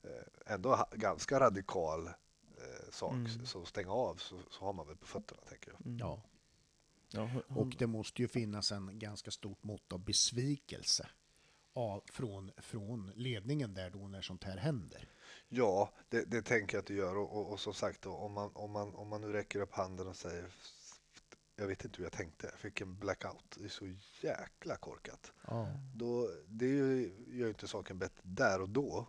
eh, ändå ha, ganska radikal eh, sak Mm. som stänga av så, så har man väl på fötterna tänker jag. Mm. Ja. Ja, hon- Och det måste ju finnas en ganska stort mått av besvikelse av, från, från ledningen där då när sånt här händer. Ja, det, det tänker jag att det gör och, och, och som sagt då, om, man, om, man, om man nu räcker upp handen och säger jag vet inte hur jag tänkte, jag fick en blackout. Det är så jäkla korkat. Ja. Då, det är ju, gör ju inte saken bättre där och då.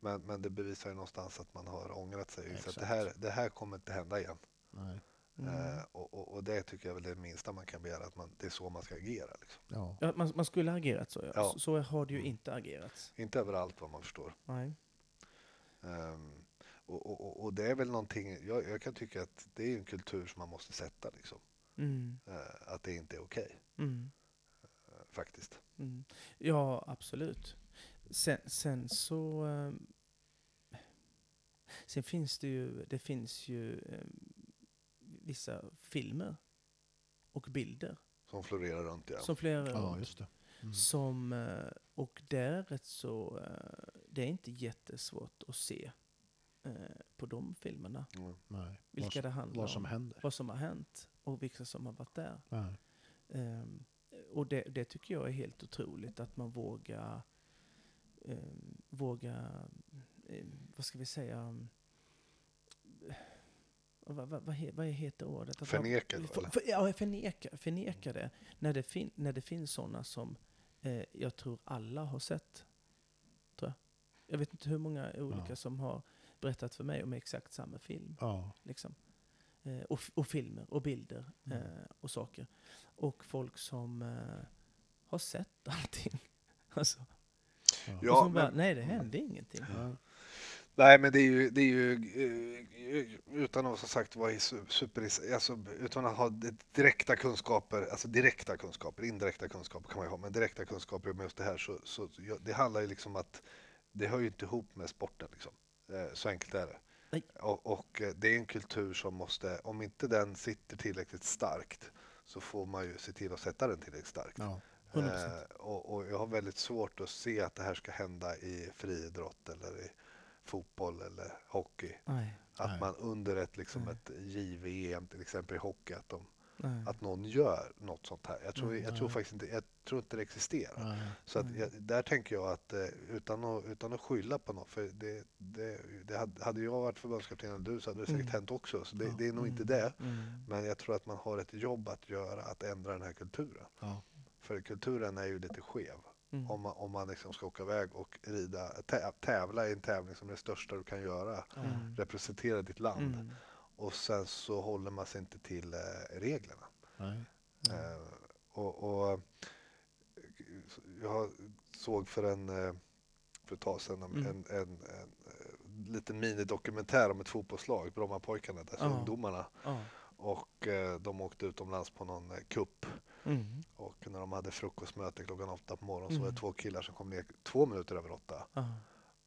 Men, men det bevisar ju någonstans att man har ångrat sig. Så att Exakt. det, här, det här kommer inte hända igen. Nej. mm. Eh, och, och, och det tycker jag väl är det minsta man kan begära, att man, det är så man ska agera. Liksom. Ja. Ja, man, man skulle ha agerat så, ja. Ja. Så, så har det ju Mm. inte agerats. Inte överallt vad man förstår. Nej. Och, och, och- och det är väl någonting, jag, jag kan tycka att det är en kultur som man måste sätta. Liksom. Mm. Eh, att det inte är okej, Mm. eh, faktiskt. Mm. Ja, absolut. Sen, sen så... ehm, sen finns det ju, det finns ju ehm, vissa filmer och bilder Som florerar runt, ja. som flera ja, just det. Mm. som, eh, och det är rätt så, det är inte jättesvårt att se på de filmerna Mm. Nej. vilka vad, som- det handlar vad som om, händer. vad som har hänt och vilka som har varit där. Ehm, och det, det tycker jag är helt otroligt att man vågar, um, vågar, ehm, vad ska vi säga, um, vad, vad, vad, vad heter ordet? Att Förneka då, för, för, ja, förneka, förneka det. När det, fin, när det finns sådana som eh, jag tror alla har sett. Tror jag. jag vet inte hur många olika Ja. som har berättat för mig om exakt samma film. Ja. Liksom. Eh, och, och filmer och bilder Mm. eh, och saker. Och folk som eh, har sett allting. alltså, Ja. Och som bara, men- nej det hände ingenting. Ja. Nej, men det är ju, det är ju utan att som sagt vara super, alltså, utan att ha direkta kunskaper, alltså direkta kunskaper, indirekta kunskaper kan man ju ha, men direkta kunskaper med just det här så, så det handlar ju liksom att det hör ju inte ihop med sporten liksom. Så enkelt är det. Och, och eh, det är en kultur som måste, om inte den sitter tillräckligt starkt så får man ju se till att sätta den tillräckligt starkt. Ja. 100%. Eh, och, och jag har väldigt svårt att se att det här ska hända i friidrott eller i fotboll eller hockey. Nej, Att Nej. man under ett, liksom Nej. ett JVM till exempel i hockey, att, de, att någon gör något sånt här. Jag tror, jag tror faktiskt inte, jag tror inte det existerar. Nej. Så att Mm. jag, där tänker jag att eh, utan att, utan att skylla på något, för det, det, det hade, jag varit förbundskapten eller du så hade det säkert Mm. hänt också. Så det, Ja. det är nog inte Mm, det. mm. Men jag tror att man har ett jobb att göra, att ändra den här kulturen. Ja. För kulturen är ju lite skev. Mm. Om man, om man liksom ska åka iväg och rida, tä- tävla i en tävling som är det största du kan göra. Mm. Representera ditt land. Mm. Och sen så håller man sig inte till eh, reglerna. Nej. Eh, och, och eh, jag såg för en eh, för ett tag sedan en, Mm. en, en, en, eh, liten minidokumentär om ett fotbollslag, Brommapojkarna, alltså Ja. ungdomarna. Ja. Och eh, de åkte utomlands på någon eh, kupp Mm. och när de hade frukostmöte klockan åtta på morgonen så Mm. var det två killar som kom ner två minuter över åtta. Ja.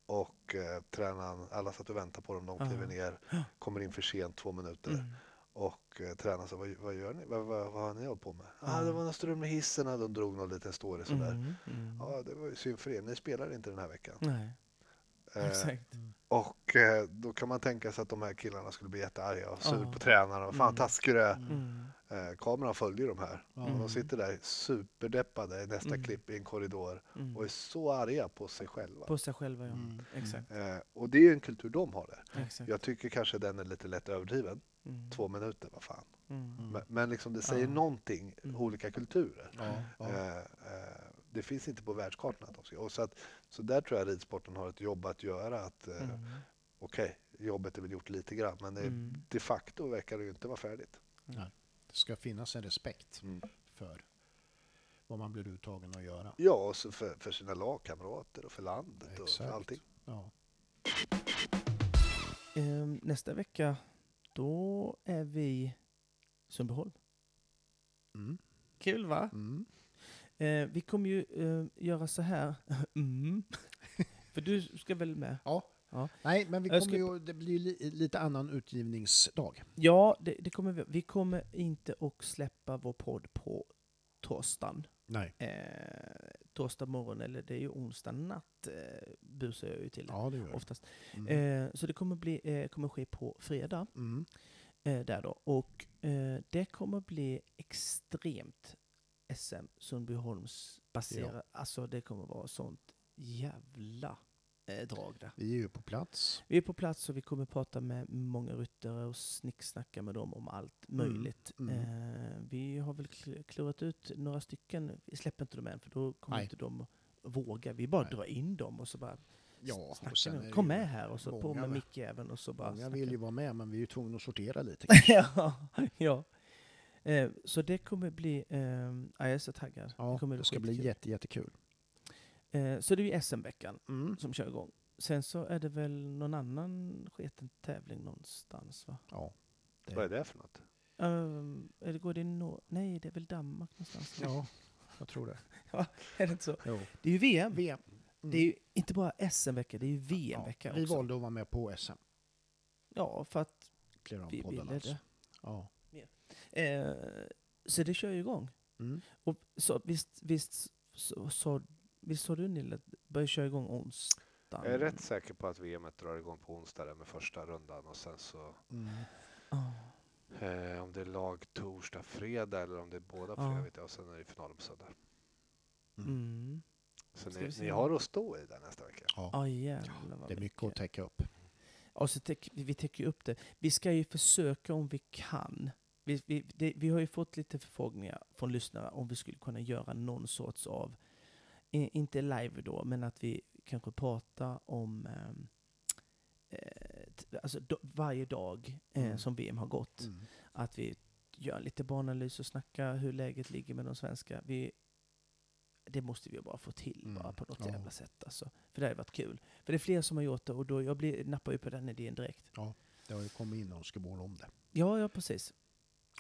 Och eh, tränaren, alla satt och väntade på dem, de kliver ner, kommer in för sent två minuter. Mm. Och eh, tränaren sa, vad, vad gör ni? Vad, vad, vad har ni hållit på med? Ja. ah, det var något strul med hissen och de drog någon liten story sådär. Mm. Mm. Ja, det var ju synd för er, ni spelar inte den här veckan. Nej, Eh, exakt. och eh, då kan man tänka sig att de här killarna skulle bli jättearga och sur Ja. på tränaren. och Fan Mm. taskig du är. Mm. Eh, kameran följer de här. Ja. Och Mm. de sitter där superdeppade i nästa Mm. klipp i en korridor Mm. och är så arga på sig själva. På sig själva, ja. Mm. Exakt. Eh, och det är ju en kultur de har där. exakt. Jag tycker kanske den är lite lätt överdriven. Mm. Två minuter, vad fan. Mm. Men, men liksom det säger Ja. någonting, Mm. olika kulturer. Ja, ja. Eh, eh, det finns inte på världskartan. Att de ska, och så, att, så där tror jag ridsporten har ett jobb att göra. Att, eh, Mm. Okej, jobbet är väl gjort lite grann, men det, Mm. de facto verkar det ju inte vara färdigt. Det ska finnas en respekt Mm. för vad man blir uttagen att göra. Ja, och så för, för sina lagkamrater och för landet och Exakt. för allting. Ja. Ehm, nästa vecka, då är vi Sundbyholm. Mm. Kul va? Mm. Eh, vi kommer ju eh, göra så här. mm. För du ska väl med? Ja. Ja. Nej, men vi kommer ska- ju, det blir li, lite annan utgivningsdag. Ja, det, det kommer vi. Vi kommer inte att släppa vår podd på torsdagen. Nej. Eh, torsdag morgon, eller det är ju onsdag natt, eh, busar jag ju till Ja, det gör oftast. Mm. Eh, så det kommer, bli, eh, kommer ske på fredag. Mm. Eh, där då. Och eh, det kommer bli extremt SM Sundbyholms baserat. Alltså det kommer vara sånt jävla drag där. Vi är ju på plats. Vi är på plats och vi kommer prata med många ryttare och snicksnacka med dem om allt möjligt. mm. Eh, vi har väl kl- klurat ut några stycken. Vi släpper inte dem än för då kommer Nej. inte de våga. Vi bara Nej. drar in dem och så bara Ja, och det Kom med här och så på många med med- mick även och så bara Många vill ju vara med, men vi är ju tvungna att sortera lite. ja, ja. Eh, så det kommer bli, eh, ja, jag är så taggad. Ja, kommer det ska bli jätte, jättekul. Eh, så det är ju SM-veckan Mm. som kör igång. Sen så är det väl någon annan sketen tävling någonstans va? Ja. Det- Vad är det för något? Um, eller går det i Nor- Nej, det är väl Danmark någonstans? Ja, jag tror det. Är det inte så? Jo. Det är ju VM. VM. Mm. Det är ju inte bara SM-vecka, det är ju VM-vecka ja, Vi också. valde att vara med på SM. Ja, för att vi ville alltså. det. Ja. Eh, så det kör ju igång. Mm. Och så, visst, visst, så, så, visst sa du Nille, att börjar köra igång onsdagen? Jag är rätt säker på att VM drar igång på onsdag där med första rundan och sen så Mm. Ah. eh, om det är lag torsdag, fredag eller om det är båda Ja. fredag vet jag och sen är det finalen på söndag. Mm. Så Ska ni, ni har att stå i där nästa vecka. Ja. Ah, jävlar vad Det är mycket att täcka upp. Och så täck, vi täcker upp det. Vi ska ju försöka om vi kan. Vi, vi, det, vi har ju fått lite förfrågningar från lyssnare om vi skulle kunna göra någon sorts av, inte live då, men att vi kanske pratar om ehm, eh, alltså do, varje dag eh, Mm. som VM har gått. Mm. Att vi gör lite bananalys och snackar hur läget ligger med de svenska. Vi, det måste vi bara få till Mm. bara på något Ja. jävla sätt. Alltså. För det har varit kul. För det är fler som har gjort det och då jag blir, nappar ju på den idén direkt. Det har ju kommit in önskemål om det. Ja, ja precis.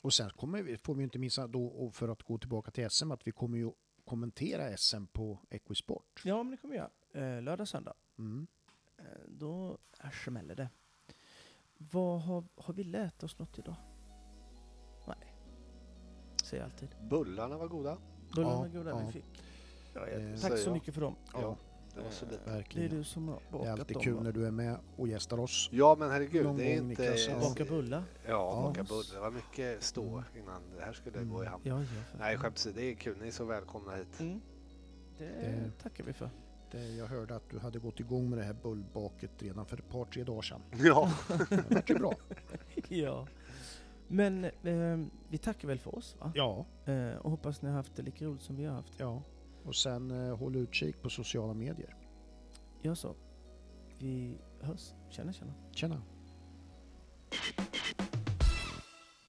Och sen kommer vi, får vi inte missa då, för att gå tillbaka till SM, att vi kommer ju kommentera SM på Equisport. Ja, men det kommer jag göra. Eh, lördag, söndag. Mm. Eh, då är smäller det. Vad har, har vi lärt oss något idag? Nej. Säger jag alltid. Bullarna var goda. Bullarna Ja, var goda ja. vi fick. Ja, Eh, Tack så jag. mycket för dem. Ja, det var så Eh, lite. Det är Verkligen. du som har Det är bakat alltid dem. kul va? när du är med och gästar oss. Ja, men herregud, Någon det är gång, inte... Niklas, ja. Baka bullar? Ja, Ja. baka bullar. Det var mycket stå Mm. innan det här skulle Mm. gå i hamn. Ja, ja. för Nej, fan. skämt åsido, det är kul. Ni är så välkomna hit. Mm. Det, Det- tackar vi för. Det, jag hörde att du hade gått igång med det här bullbaket redan för ett par, tre dagar sedan. Ja, Det vart ju bra. ja. Men eh, vi tackar väl för oss va? Ja, Eh, och hoppas ni har haft det lika roligt som vi har haft. ja. Och sen eh, håll utkik på sociala medier. Gör så. Vi hörs. Tjena, tjena. Tjena!